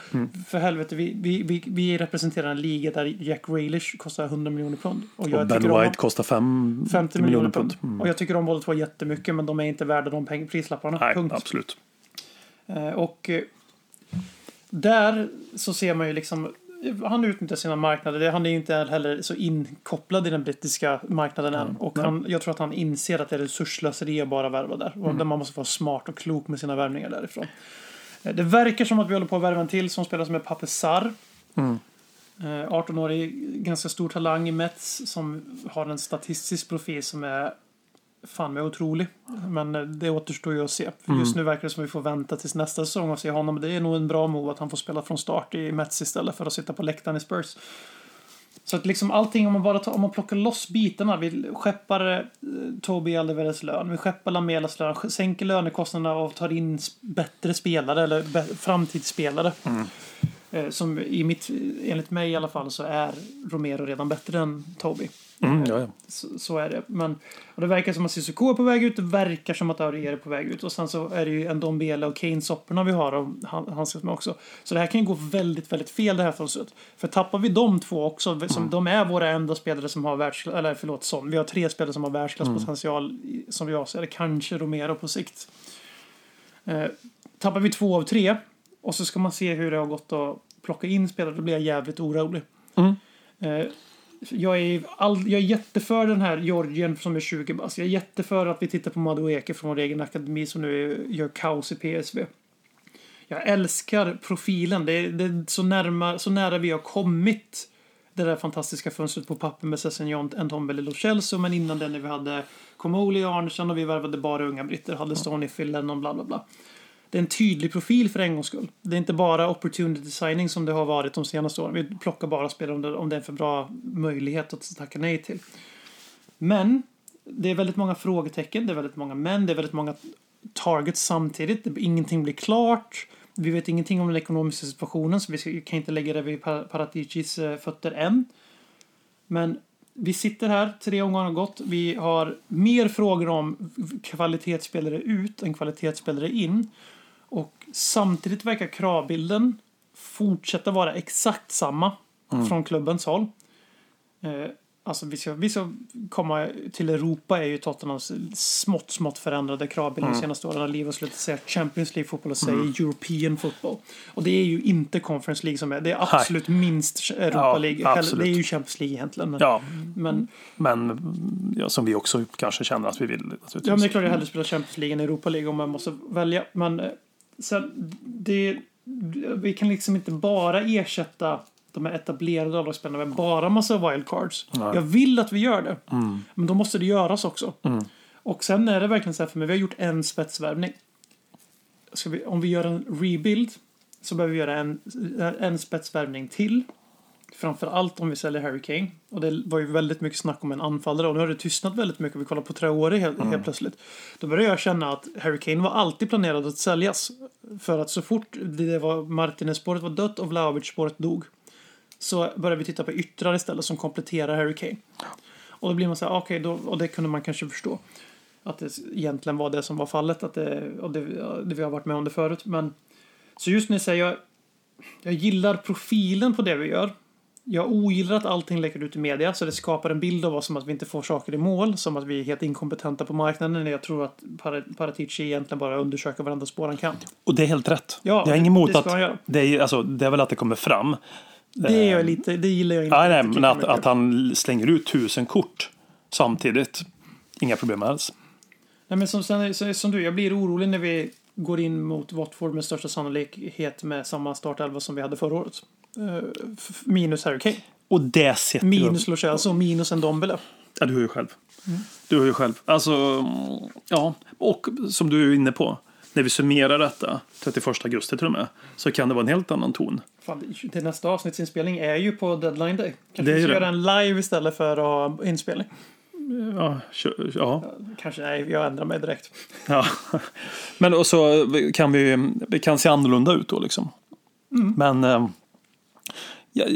För helvete, vi, vi, vi, vi representerar en liga där Jack Grealish kostar 100 miljoner pund. Och jag Och Ben tycker om- White kostar 5 50 miljoner pund. Och jag tycker de båda två jättemycket men de är inte värda de peng- prislapparna. Nej, Punkt. absolut. Eh, Och eh, där så ser man ju liksom han utnyttjar sina marknader. Han är ju inte heller så inkopplad i den brittiska marknaden än. Och han, jag tror att han inser att det är resurslöseri att bara värva där. Och där man måste vara smart och klok med sina värvningar därifrån. Eh, Det verkar som att vi håller på att värva en till som spelar som är Pape Sarr. Eh, 18-årig, ganska stor talang i Mets som har en statistisk profil som är fan med otrolig. Men eh, det återstår ju att se. För just nu verkar det som att vi får vänta tills nästa säsong och se honom. Det är nog en bra move att han får spela från start i Mets istället för att sitta på läktaren i Spurs. Så att liksom allting, om man bara tar, om man plockar loss bitarna. Vi skeppar eh, Toby Alderweirels lön, vi skeppar Lamelas lön, sänker lönekostnaderna och tar in bättre spelare eller be- framtidsspelare. Eh, som i mitt, enligt mig i alla fall så är Romero redan bättre än Toby. Mm, ja, ja. Så, så är det. Men, och det verkar som att Cissoko är på väg ut. Det verkar som att Aurier är på väg ut. Och sen så är det ju en Dombele och Kane-sopporna vi har och han- handskas med också. Så det här kan ju gå väldigt, väldigt fel det här fönstret. För tappar vi de två också, som de är våra enda spelare som har världsklass, eller förlåt, som, vi har tre spelare som har världsklasspotential i- som jag ser det. Kanske Romero på sikt. Eh, tappar vi två av tre och så ska man se hur det har gått då plocka in spelare, då blir jag jävligt orolig. Mm. Eh, jag, är all, jag är jätteför den här Georgien som är 20 bast. Jag är jätteför att vi tittar på Madueke från vår egen akademi som nu gör kaos i PSV. Jag älskar profilen. Det är, det är så, närma, så nära vi har kommit det där fantastiska fönstret på papper med Sessignon, Ntombele och Chelsea. Men innan det när vi hade Comoli och Arnesen och vi värvade bara unga britter. Hade Stoney, Phil Lennon, bla bla bla. Det är en tydlig profil för en gångs skull. Det är inte bara opportunity signing som det har varit de senaste åren. Vi plockar bara spelare om det, om det är en för bra möjlighet att tacka nej till. Men det är väldigt många frågetecken, det är väldigt många men, det är väldigt många targets samtidigt. Ingenting blir klart. Vi vet ingenting om den ekonomiska situationen så vi kan inte lägga det vid Par- Paraticis eh, fötter än. Men vi sitter här, tre omgångar har gått. Vi har mer frågor om kvalitetsspelare ut än kvalitetsspelare in. Och samtidigt verkar kravbilden fortsätta vara exakt samma från klubbens håll. Eh, alltså vi ska, vi ska komma till Europa är ju Tottenhams smått, smått förändrade kravbild de senaste åren. Liv har slutat säga Champions League-fotboll och säger European football. Och det är ju inte Conference League som är. Det är absolut minst Europa Ja, League. absolut. Det är ju Champions League egentligen. Men, Ja, men, men ja, som vi också kanske känner att vi vill. ja, men det är klart jag hellre spelar Champions League än Europa League om man måste välja. Men sen, det, vi kan liksom inte bara ersätta de här etablerade A-lagsspelarna med bara massa wildcards. Jag vill att vi gör det. Men då måste det göras också. Och sen är det verkligen så här för mig, vi har gjort en spetsvärvning. Vi, om vi gör en rebuild så behöver vi göra en, en spetsvärvning till. Framför allt om vi säljer Harry Kane. Och det var ju väldigt mycket snack om en anfallare och nu har det tystnat väldigt mycket. Vi kollar på Traore helt, helt plötsligt. Då började jag känna att Harry Kane var alltid planerad att säljas. För att så fort det var Martinez-spåret var dött och Vlahovic-spåret dog. Så började vi titta på yttrar istället som kompletterar Harry Kane. Och då blir man så här, okej, då och det kunde man kanske förstå. Att det egentligen var det som var fallet. Att det, och det, det vi har varit med om det förut. Men, så just nu säger jag, jag gillar profilen på det vi gör. Jag ogillar att allting läcker ut i media så det skapar en bild av oss som att vi inte får saker i mål. Som att vi är helt inkompetenta på marknaden. Jag tror att Par- Paratici egentligen bara undersöker varenda spår han kan. Och det är helt rätt. Ja, jag har inget emot att det är, alltså, det är väl att det kommer fram. Det, är lite, det gillar jag inte. Nej, nej, men att, att han slänger ut tusen kort samtidigt. Inga problem alls. Nej, men som, som du, jag blir orolig när vi går in mot Watford med största sannolikhet med samma startelva som vi hade förra året. Eh, minus Harry Kane. Och det sätter Minus Lo Celso och minus en Dombele. Ja, du hör ju själv. Du hör ju själv. Alltså, mm, ja. Och som du är inne på. När vi summerar detta, 31 augusti till och med, så kan det vara en helt annan ton. Fan, det- nästa avsnittsinspelning är ju på deadline day. Kanske vi ska göra en live istället för att ha inspelning. Ja, ja. Kanske, nej, jag ändrar mig direkt. ja. Men och så kan vi, vi kan se annorlunda ut då liksom. Men eh, jag,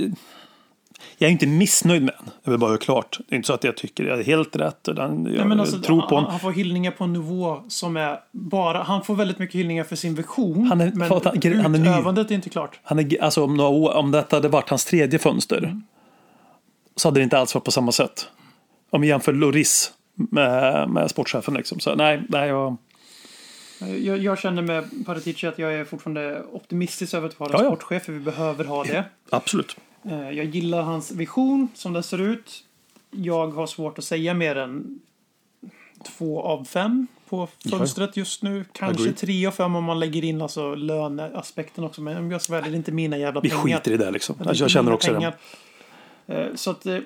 jag är inte missnöjd med den. Jag vill bara göra klart. Det är inte så att jag tycker det är helt rätt. utan Jag Nej, alltså, tror på han, han får hyllningar på en nivå som är bara... Han får väldigt mycket hyllningar för sin vision. Han är- men han- han är utövandet är inte klart. Han är, alltså om, några år, om detta hade varit hans tredje fönster så hade det inte alls varit på samma sätt. Om vi jämför Loris med, med sportchefen. Liksom. Så, nej, nej, jag, Jag, jag känner med Paratici att jag är fortfarande optimistisk över att vara Ja, ja. sportchef, för vi behöver ha det. absolut. Eh, Jag gillar hans vision som den ser ut. Jag har svårt att säga mer än två av fem på fönstret just nu. Kanske tre av fem om man lägger in alltså löneaspekten också. Men jag ärlig, det är inte mina jävla Vi pengar. skiter i det liksom. Det jag känner också pengar. Eh, Så att eh,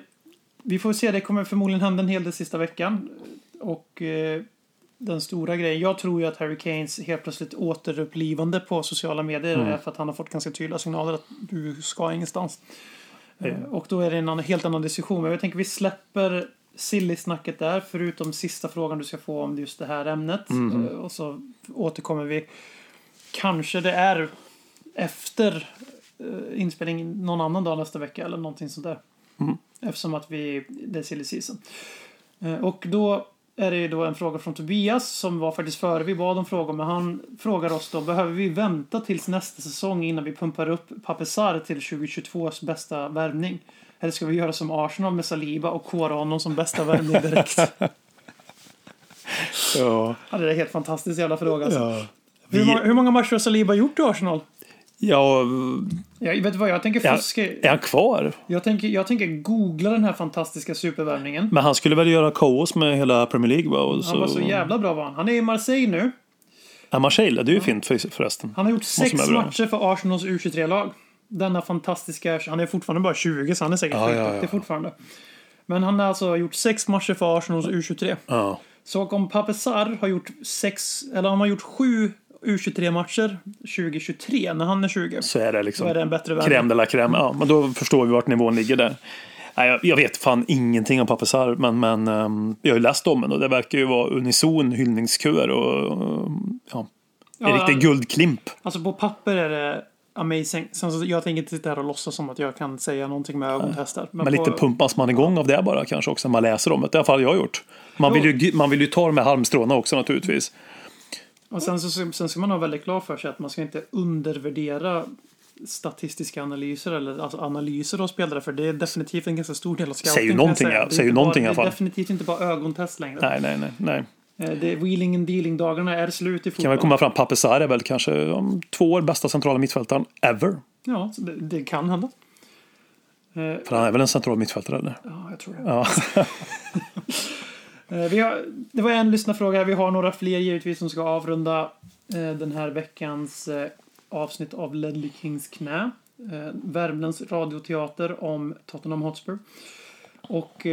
vi får se. Det kommer förmodligen hända en hel del sista veckan. Och eh, den stora grejen. Jag tror ju att Harry Kanes helt plötsligt återupplivande på sociala medier Mm. är för att han har fått ganska tydliga signaler att du ska ingenstans. Eh, Och då är det en annan, helt annan diskussion. Men jag tänker vi släpper silly-snacket där. Förutom sista frågan du ska få om just det här ämnet. Mhm. Eh, Och så återkommer vi. Kanske det är efter eh, inspelning någon annan dag nästa vecka eller någonting sånt där. Mm. Eftersom att vi, det är silly season. Och då är det ju då en fråga från Tobias som var faktiskt före vi bad om frågor. Men han frågar oss då, behöver vi vänta tills nästa säsong innan vi pumpar upp Papesar till 2022s bästa värvning? Eller ska vi göra som Arsenal med Saliba och kora honom som bästa värvning direkt? <laughs> Ja, ja, det är en helt fantastisk jävla fråga. Alltså. ja. Hur, Vi, många, hur många matcher har Saliba gjort i Arsenal? Ja, Jag, vet vad, jag tänker fuska. är han kvar? Jag tänker, jag tänker googla den här fantastiska supervärvningen. Men han skulle väl göra kaos med hela Premier League va? Och Han var så jävla bra var han. Han är i Marseille nu. Ja, Marseille, det är ju fint för- förresten. Han har gjort sex matcher för Arsenals U23-lag. Denna fantastiska... Han är fortfarande bara 20 så han är säkert Ja, ja, ja. fortfarande. Men han har alltså gjort sex matcher för Arsenals U23. Ja. Så om Pape Sarr har gjort sex, eller han har gjort sju U23-matcher 2023 när han är 20. Så är det liksom. Då är det en bättre värld. Crème de la crème. Ja, men då förstår vi vart nivån ligger där. Nej, jag, vet fan ingenting om Papesar, men, men ehm, jag har ju läst om den och det verkar ju vara unison hyllningskör och ja, en Ja, riktig guldklimp. Alltså på papper är det amazing. Sen så, jag tänker inte sitta här och låtsas som att jag kan säga någonting med ögontester. Men på, lite pumpas man igång av det bara kanske också när man läser om det. Det har i alla fall jag gjort. Man Jo. vill, ju, man vill ju ta de här halmstråna också naturligtvis. Och sen, så, sen ska man ha väldigt klart för sig att man ska inte undervärdera statistiska analyser eller alltså analyser av spelare för det är definitivt en ganska stor del av scouten. Säger någonting, säga. Säger inte bara- någonting i alla Det är fall. definitivt inte bara ögontest längre. Nej, nej, nej. nej. Eh, Det är wheeling and dealing dagarna är slut i fotboll. Kan väl komma fram, Papesar är väl kanske om två år bästa centrala mittfältaren ever. Ja, det, det kan hända. För han är väl en central mittfältare eller? Ja, jag tror det. Ja. <laughs> Eh, vi har, det var en lyssnarfråga. Vi har några fler givetvis som ska avrunda eh, den här veckans eh, avsnitt av Ledley Kings knä. Värmlands radioteater om Tottenham Hotspur. Och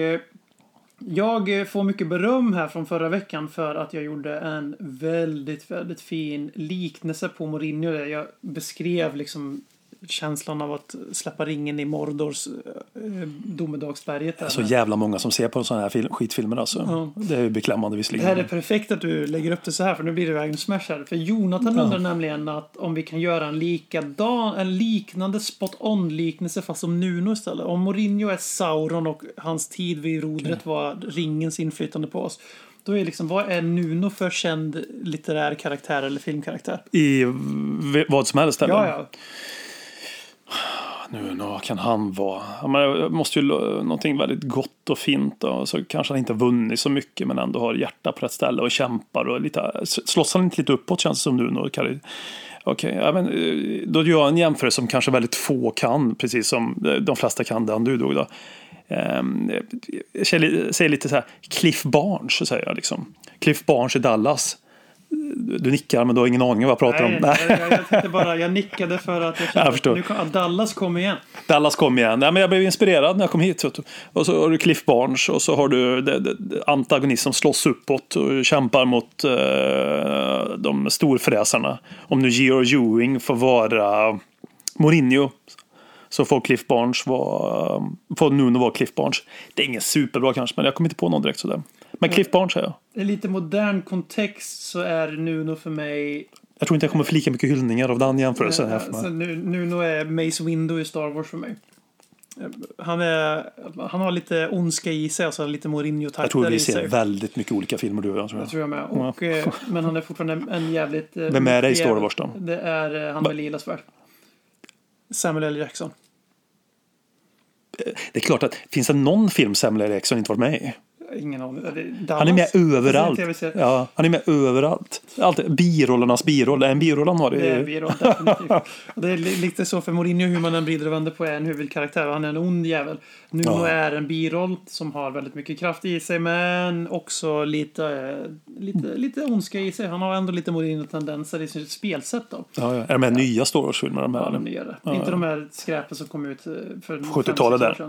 jag får mycket beröm här från förra veckan för att jag gjorde en väldigt, väldigt fin liknelse på Mourinho. Jag beskrev liksom känslan av att släppa ringen i Mordors eh, domedagsberget. Så jävla många som ser på sådana här film, skitfilmer alltså. Ja. Det är ju beklämmande Det visserligen. här är perfekt att du lägger upp det så här för nu blir det vägen smash här. För Jonathan undrar nämligen att om vi kan göra en likadan, en liknande spot on liknelse fast som Nuno istället. Om Mourinho är Sauron och hans tid vid rodret var ringens inflytande på oss. Då är liksom, vad är Nuno för känd litterär karaktär eller filmkaraktär? I vad som helst eller? Ja, ja. Nu, vad kan han vara? Ja, jag måste ju någonting väldigt gott och fint. och Så kanske han inte har vunnit så mycket men ändå har hjärta på rätt ställe och kämpar. Och lite, slåss han inte lite uppåt känns det som nu? Okej, okay. Okej, ja, men, eh, då gör jag en jämförelse som kanske väldigt få kan, precis som eh, de flesta kan den du drog. Då. Ehm, eh, jag säger säger lite så här, Cliff Barnes, säger jag liksom. Cliff Barnes i Dallas. Du nickar men du har ingen aning vad jag pratar om. Nej, jag, jag, bara, jag nickade för att jag kände Jag förstår. att, nu kom, Dallas kom igen. Dallas kom igen. Nej, men jag blev inspirerad när jag kom hit. Och så har du Cliff Barnes och så har du antagonist som slåss uppåt och kämpar mot eh, de storfräsarna. Om nu George Ewing får vara Mourinho så får Cliff Barnes vara, får Nuno vara Cliff Barnes. Det är ingen superbra kanske, men jag kommer inte på någon direkt sådär. Men Cliff Barnes säger jag. I lite modern kontext så är Nuno för mig Jag tror inte jag kommer få lika mycket hyllningar av den jämförelsen här för Så mig. nu, Nuno är Mace Windu i Star Wars för mig. Han, är, han har lite ondska i sig, alltså lite Jag tror vi i ser sig. väldigt mycket olika filmer du och jag. Tror Det jag. tror jag med. Och, eh, men han är fortfarande en jävligt... eh, Vem är det i Star Wars då? Det är eh, han med lila svärd. Samuel L. Jackson. Det är klart att finns det någon film Samuel L. Jackson inte varit med i? Ingen aning. Det- Han är Dallas. med överallt. Ja, han är med överallt. Alltid, birollernas biroll. Det är en biroll han har. Det är. Och det är li- lite så för Mourinho, hur man än vrider och vänder på, är en huvudkaraktär. Han är en ond jävel. Nuno Ja. är en biroll som har väldigt mycket kraft i sig, men också lite, eh, lite, lite ondska i sig. Han har ändå lite Mourinho-tendenser i sitt spelsätt då. ja, ja. Är de här nya Star Wars-filmerna med? Ja, de gör det. Inte de här skräpen som kom ut eh, för 70-talet fem, sex år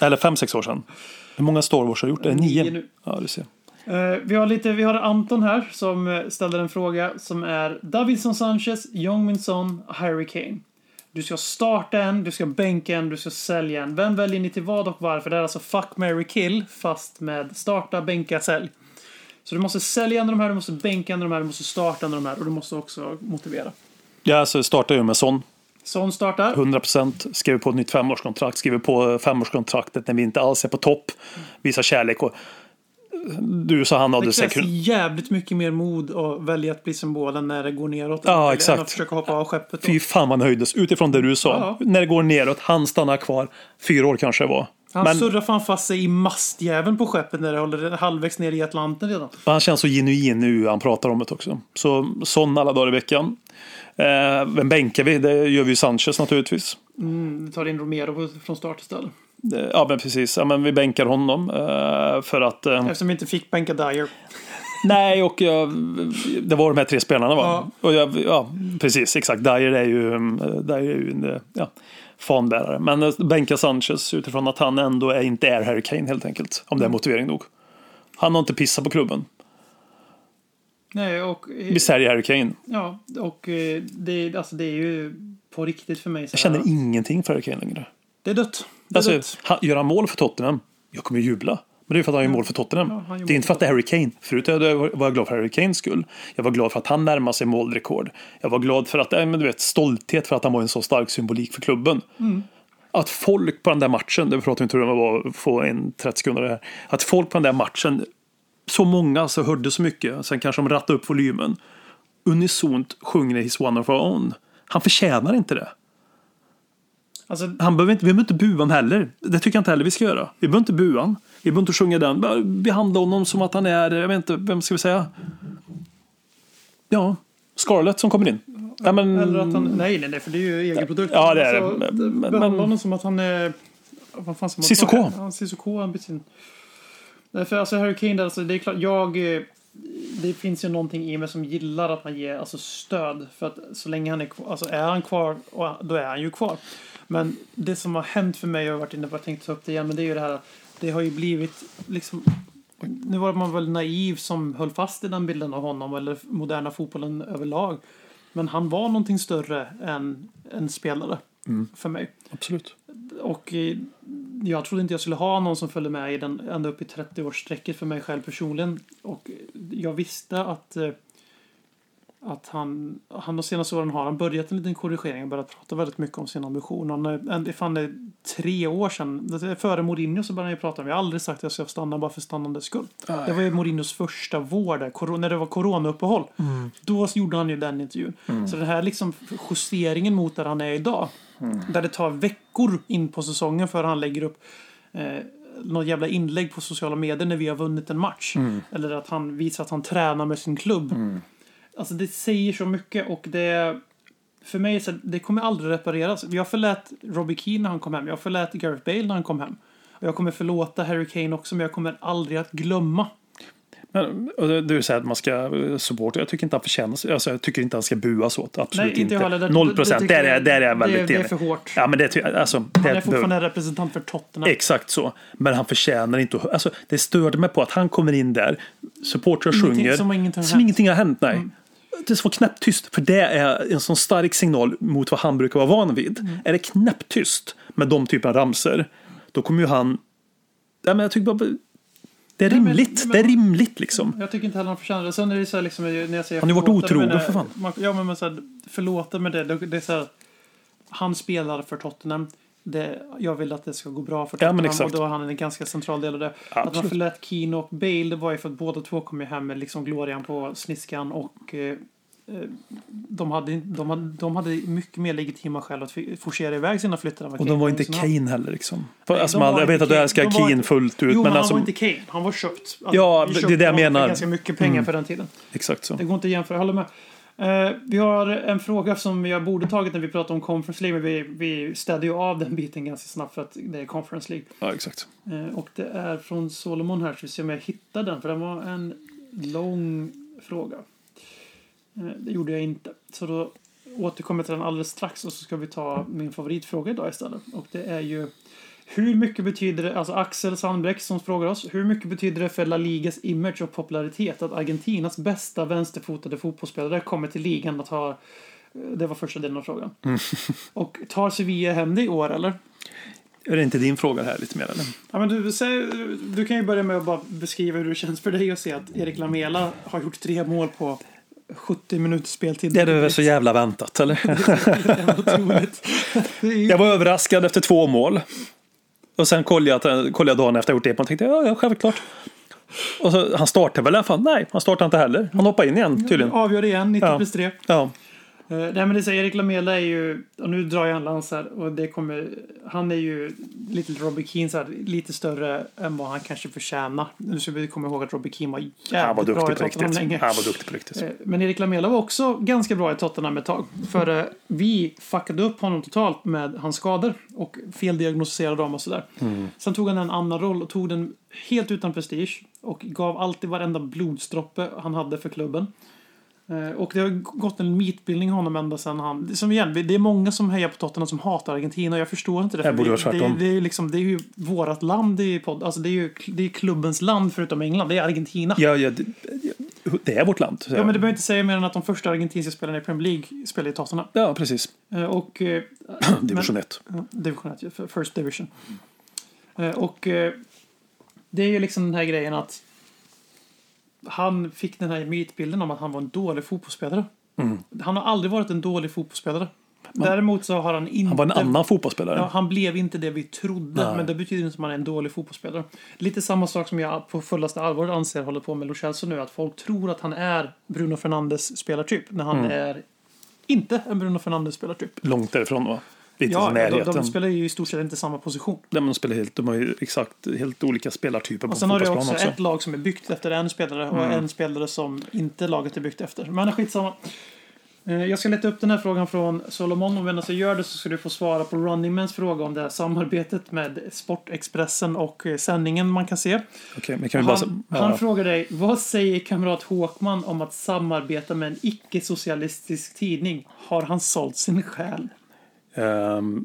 där. Eller fem, sex år sedan. Hur många Star Wars har gjort? Är det Nio nio? nu. Ja, du ser. Eh, vi, har lite, vi har Anton här som eh, ställer en fråga som är Davidson Sanchez, Jong-Min Son, Harry Kane. Du ska starta en, du ska bänka en, du ska sälja en. Vem väljer ni till vad och varför? Det är alltså fuck, marry, kill fast med starta, bänka, sälj. Så du måste sälja en av de här, du måste bänka en av de här, du måste starta en av de här och du måste också motivera. Ja, alltså startar ju med sån. Son startar. 100% skriver på ett nytt femårskontrakt. Skriver på femårskontraktet när vi inte alls är på topp. Visar kärlek. Och du sa han hade Det krävs säkert... jävligt mycket mer mod att välja att bli symbolen när det går neråt. Ja, än exakt. att försöka hoppa av skeppet. då. Fy fan man höjdes utifrån det du sa. Ja. När det går neråt, han stannar kvar. Fyra år kanske det var. Han Men- surrar fan fast sig i mastjäveln på skeppet när det håller halvvägs ner i Atlanten redan. Han känns så genuin nu han pratar om det också. Så sån alla dagar i veckan. Eh, vem bänkar vi? Det gör vi ju Sanchez naturligtvis. Vi tar in Romero från start istället. Eh, Ja men precis, ja, men vi bänkar honom. Eh, för att... Eh, Eftersom vi inte fick bänka Dyer. <laughs> nej, och jag, det var de här tre spelarna va? Ja. Och jag, ja, precis, exakt. Dyer är ju, mm, Dyer är ju en eh, ja, fanbärare. Men eh, bänka Sanchez utifrån att han ändå är, inte är Harry Kane helt enkelt. Om det är motivering nog. Han har inte pissat på klubben. Nej, och... Vi säljer Harry Kane. Ja, och eh, det, alltså, det är ju på riktigt för mig. Så Jag här, känner ingenting för Harry Kane längre. Det är dött. Det är Alltså, dött. han, gör han mål för Tottenham, jag kommer ju jubla. Men det är för att han gör mål för Tottenham. Ja, det är inte för att det är Harry Kane. Förut var jag glad för Harry Kanes skull. Jag var glad för att han närmade sig målrekord. Jag var glad för att, äh, men du vet, stolthet för att han var en så stark symbolik för klubben. Mm. Att folk på den där matchen, det pratar vi inte om det var att få en 30 sekunder här. Att folk på den där matchen, så många så hörde så mycket, sen kanske de rattade upp volymen. Unisont sjunger He's one of our own. Han förtjänar inte det. Alltså, Han behöver inte, vi behöver inte bua honom heller. Det tycker jag inte heller vi ska göra. Vi behöver inte bua honom. Vi behöver inte sjunga den. Behandla honom som att han är, jag vet inte, vem ska vi säga? Ja, Scarlett som kommer in. Ja, men, eller att han... Nej, nej, nej, för det är ju egen produkt. Ja, det är det. Alltså, Men- men- behandla honom som att han är... Vad fan ska man Sissoko. Han. Nej, för alltså Harry Kane, alltså, det är klart, jag... eh, Det finns ju någonting i mig som gillar att man ger alltså, stöd. För att så länge han är kvar, alltså är han kvar, då är han ju kvar. Men det som har hänt för mig, jag har varit inne på, jag tänkte ta upp det igen, men det är ju det här att det har ju blivit liksom nu var man väl naiv som höll fast i den bilden av honom eller moderna fotbollen överlag. Men han var någonting större än en spelare för mig. Absolut. Och eh, jag trodde inte jag skulle ha någon som följde med i den ända upp i 30-årsstrecket för mig själv personligen. Och jag visste att, eh, att han, han de senaste åren har han börjat en liten korrigering och börjat prata väldigt mycket om sin ambition. Han, är- det fan det är tre år sedan, före Mourinho så började han ju prata om, jag har aldrig sagt att jag ska stanna bara för stannandets skull. Det var ju Mourinhos första vår där, när det var coronauppehåll. Då gjorde han ju den intervjun. Så den här liksom justeringen mot där han är idag, där det tar veckor in på säsongen för han lägger upp eh, något jävla inlägg på sociala medier när vi har vunnit en match. Eller att han visar att han tränar med sin klubb. Alltså det säger så mycket och det... För mig så det kommer aldrig repareras. Jag förlät Robbie Keane när han kom hem. Jag förlät Gareth Bale när han kom hem. Och jag kommer förlåta Harry Kane också, men jag kommer aldrig att glömma. Men, det- du säger att man ska eh, supporta. Jag tycker inte han förtjänar alltså, Jag tycker inte han ska buas åt. Absolut Nej, inte. Det- Noll det- procent. det Där är, där är jag det- väldigt det är enig. för hårt. Ja, men det, alltså, Han det är fortfarande representant för Tottenham. Exakt så. Men han förtjänar inte. Alltså, det störde mig på att han kommer in där, supportrar sjunger. som ingenting har som hänt. ingenting har hänt. Nej. Det vara knäpptyst. För det är en sån stark signal mot vad han brukar vara van vid. Mm. Är det knäpptyst med de typen av ramser då kommer ju han... Ja, men jag tycker bara... Det är Nej, rimligt. men- det är rimligt liksom. Jag tycker inte heller han förtjänar det. Sen är det så här liksom, när jag säger Han har ju varit otrogen, för fan. Man, ja, men, men så här, förlåta med det. Det det är så här, han spelar för Tottenham. Det, jag vill att det ska gå bra för Ja, Tottenham exakt. och då är han en ganska central del av det. Att man Absolut. förlät Keane och Bale det var ju för att båda två kom ju hem med liksom glorian på sniskan och eh, eh, de hade, de, hade, de hade mycket mer legitima skäl att forcera iväg sina flyttar än Och Kane de var inte. Kane heller liksom. Nej, alltså, man, jag vet att du Kane. älskar inte- fullt ut. Jo, men, han alltså, var inte Kane. Han var köpt. Ja, vi det är det jag menar. ganska mycket pengar för den tiden. Exakt så. Det går inte att jämföra, jag håller med. Eh, vi har en fråga som jag borde tagit när vi pratade om Conference League, men vi, vi städde ju av den biten ganska snabbt för att det är Conference League. Ja, exakt. Eh, och det är från Solomon här, så vi ser om jag hittar den, för den var en lång fråga. Eh, det gjorde jag inte. Så då återkommer jag till den alldeles strax och så ska vi ta min favoritfråga idag istället. Och det är ju hur mycket betyder det, alltså Axel Sandbäck som frågar oss, hur mycket betyder det för La Ligas image och popularitet att Argentinas bästa vänsterfotade fotbollsspelare kommer till ligan att ha det var första delen av frågan. Och tar Sevilla hem det i år eller? Är det inte din fråga här lite mer eller? Ja, men du, säg, du kan ju börja med att bara beskriva hur det känns för dig att se att Erik Lamela har gjort tre mål på 70 minuters speltid. Det är väl så jävla väntat eller? <laughs> <laughs> Det är ju- Jag var överraskad efter två mål. Och sen kollade jag, kollade jag dagen efter jag gjort det och tänkte ja, ja självklart. Och så, han startade väl i alla fall? Nej, han startade inte heller. Han hoppade in igen tydligen. Avgör igen, 90 Ja. plus 3. Ja. Eh, nej men det säger Erik Lamela är ju, och nu drar jag en lans här, och det kommer, han är ju lite Robbie Keane så här, lite större än vad han kanske förtjänar. Nu ska vi komma ihåg att Robbie Keane var jävligt Han var bra i Tottenham länge. Han var duktig på riktigt. Eh, Men Erik Lamela var också ganska bra i Tottenham ett tag. För eh, vi fuckade upp honom totalt med hans skador och feldiagnostiserade dem och sådär. Sen tog han en annan roll och tog den helt utan prestige och gav alltid varenda blodsdroppe han hade för klubben. Eh, Och det har gått en mytbildning om honom ända sedan han... Som igen, det är många som hejar på Tottenham som hatar Argentina. Jag förstår inte det. Det borde vara det, tvärtom. det, är liksom, det är ju vårat land i podd. Alltså det är ju det är klubbens land förutom England. Det är Argentina. Ja, ja, det, det är vårt land. Ja, men det behöver inte säga mer än att de första argentinska spelarna i Premier League spelar i Tottenham. ja, precis. Eh, Och... eh, <clears throat> Division men- 1. Ja, division 1, ja, First Division. Och det är ju liksom den här grejen att han fick den här mytbilden om att han var en dålig fotbollsspelare. Mm. Han har aldrig varit en dålig fotbollsspelare. Däremot så har han inte... Han var en annan fotbollsspelare. Ja, han blev inte det vi trodde, Nej. men det betyder inte att man är en dålig fotbollsspelare. Lite samma sak som jag på fullaste allvar anser håller på med Lo Celso nu, att folk tror att han är Bruno Fernandes spelartyp, när Mm. han är inte en Bruno Fernandes spelartyp. Långt därifrån va? Lite Ja, i de, närheten. de spelar ju i stort sett inte samma position. Nej, de, spelar helt, de har ju exakt helt olika spelartyper på Och sen har du också, också. ett lag som är byggt efter en spelare och en spelare som inte laget är byggt efter. Men skitsamma. Eh, Jag ska leta upp den här frågan från Solomon och medan jag gör det så ska du få svara på Running Mans fråga om det här samarbetet med Sportexpressen och eh, sändningen man kan se. Men kan bara... Han, ja. han frågar dig, vad säger kamrat Håkman om att samarbeta med en icke-socialistisk tidning? Har han sålt sin själ? Ehm,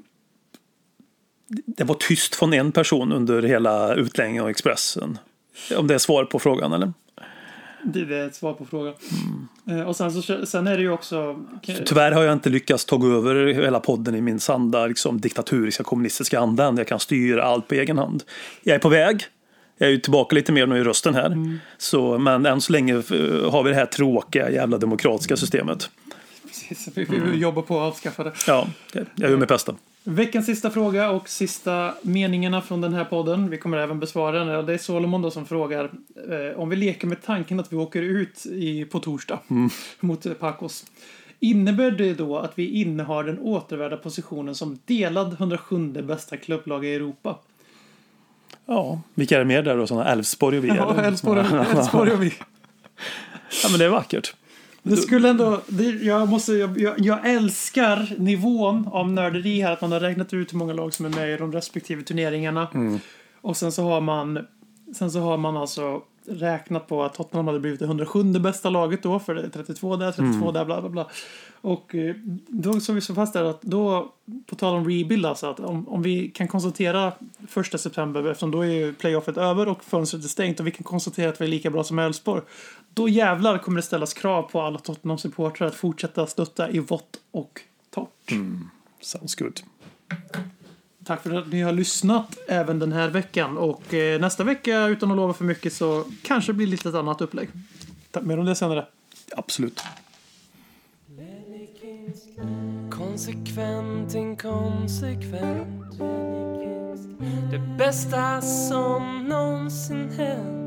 det var tyst från en person under hela utläggningen av Expressen. Om det är svar på frågan eller? Det är ett svar på frågan. Eh, Och sen, så, sen är det ju också... Tyvärr har jag inte lyckats ta över hela podden i min sanda liksom, diktaturiska kommunistiska anda än. Jag kan styra allt på egen hand. Jag är på väg. Jag är ju tillbaka lite mer nu i rösten här. Så, men än så länge eh, har vi det här tråkiga jävla demokratiska systemet. Precis, vi vi jobbar på att avskaffa det. Ja, jag gör mitt bästa. Veckans sista fråga och sista meningarna från den här podden. Vi kommer även besvara den. Det är Solomon då som frågar eh, om vi leker med tanken att vi åker ut i, på torsdag mot eh, Pacos. Innebär det då att vi innehar den återvärda positionen som delad 107 bästa klubblag i Europa? Ja, vilka är det mer där då? Sådana Elfsborg och vi? Ja, Elfsborg och vi. <laughs> ja, men det är vackert. Det skulle ändå, det, jag, måste, jag, jag, älskar nivån av nörderi här. Att man har räknat ut hur många lag som är med i de respektive turneringarna. Och sen så har man Sen så har man alltså räknat på att Tottenham hade blivit det 107 bästa laget då. För det är 32 där, 32 där, bla bla bla. Och eh, då så vi så fast där att då, på tal om rebuild alltså, att om, om vi kan konstatera första september, eftersom då är ju playoffet över och fönstret är stängt och vi kan konstatera att vi är lika bra som Elfsborg. Då jävlar kommer det ställas krav på alla Tottenham-supportrar att fortsätta stötta i vått och torrt. Sounds good. Tack för att ni har lyssnat även den här veckan. Och eh, nästa vecka, utan att lova för mycket, så kanske det blir lite ett annat upplägg. Mer om det senare. Absolut. Konsekvent, inkonsekvent Det bästa som någonsin hänt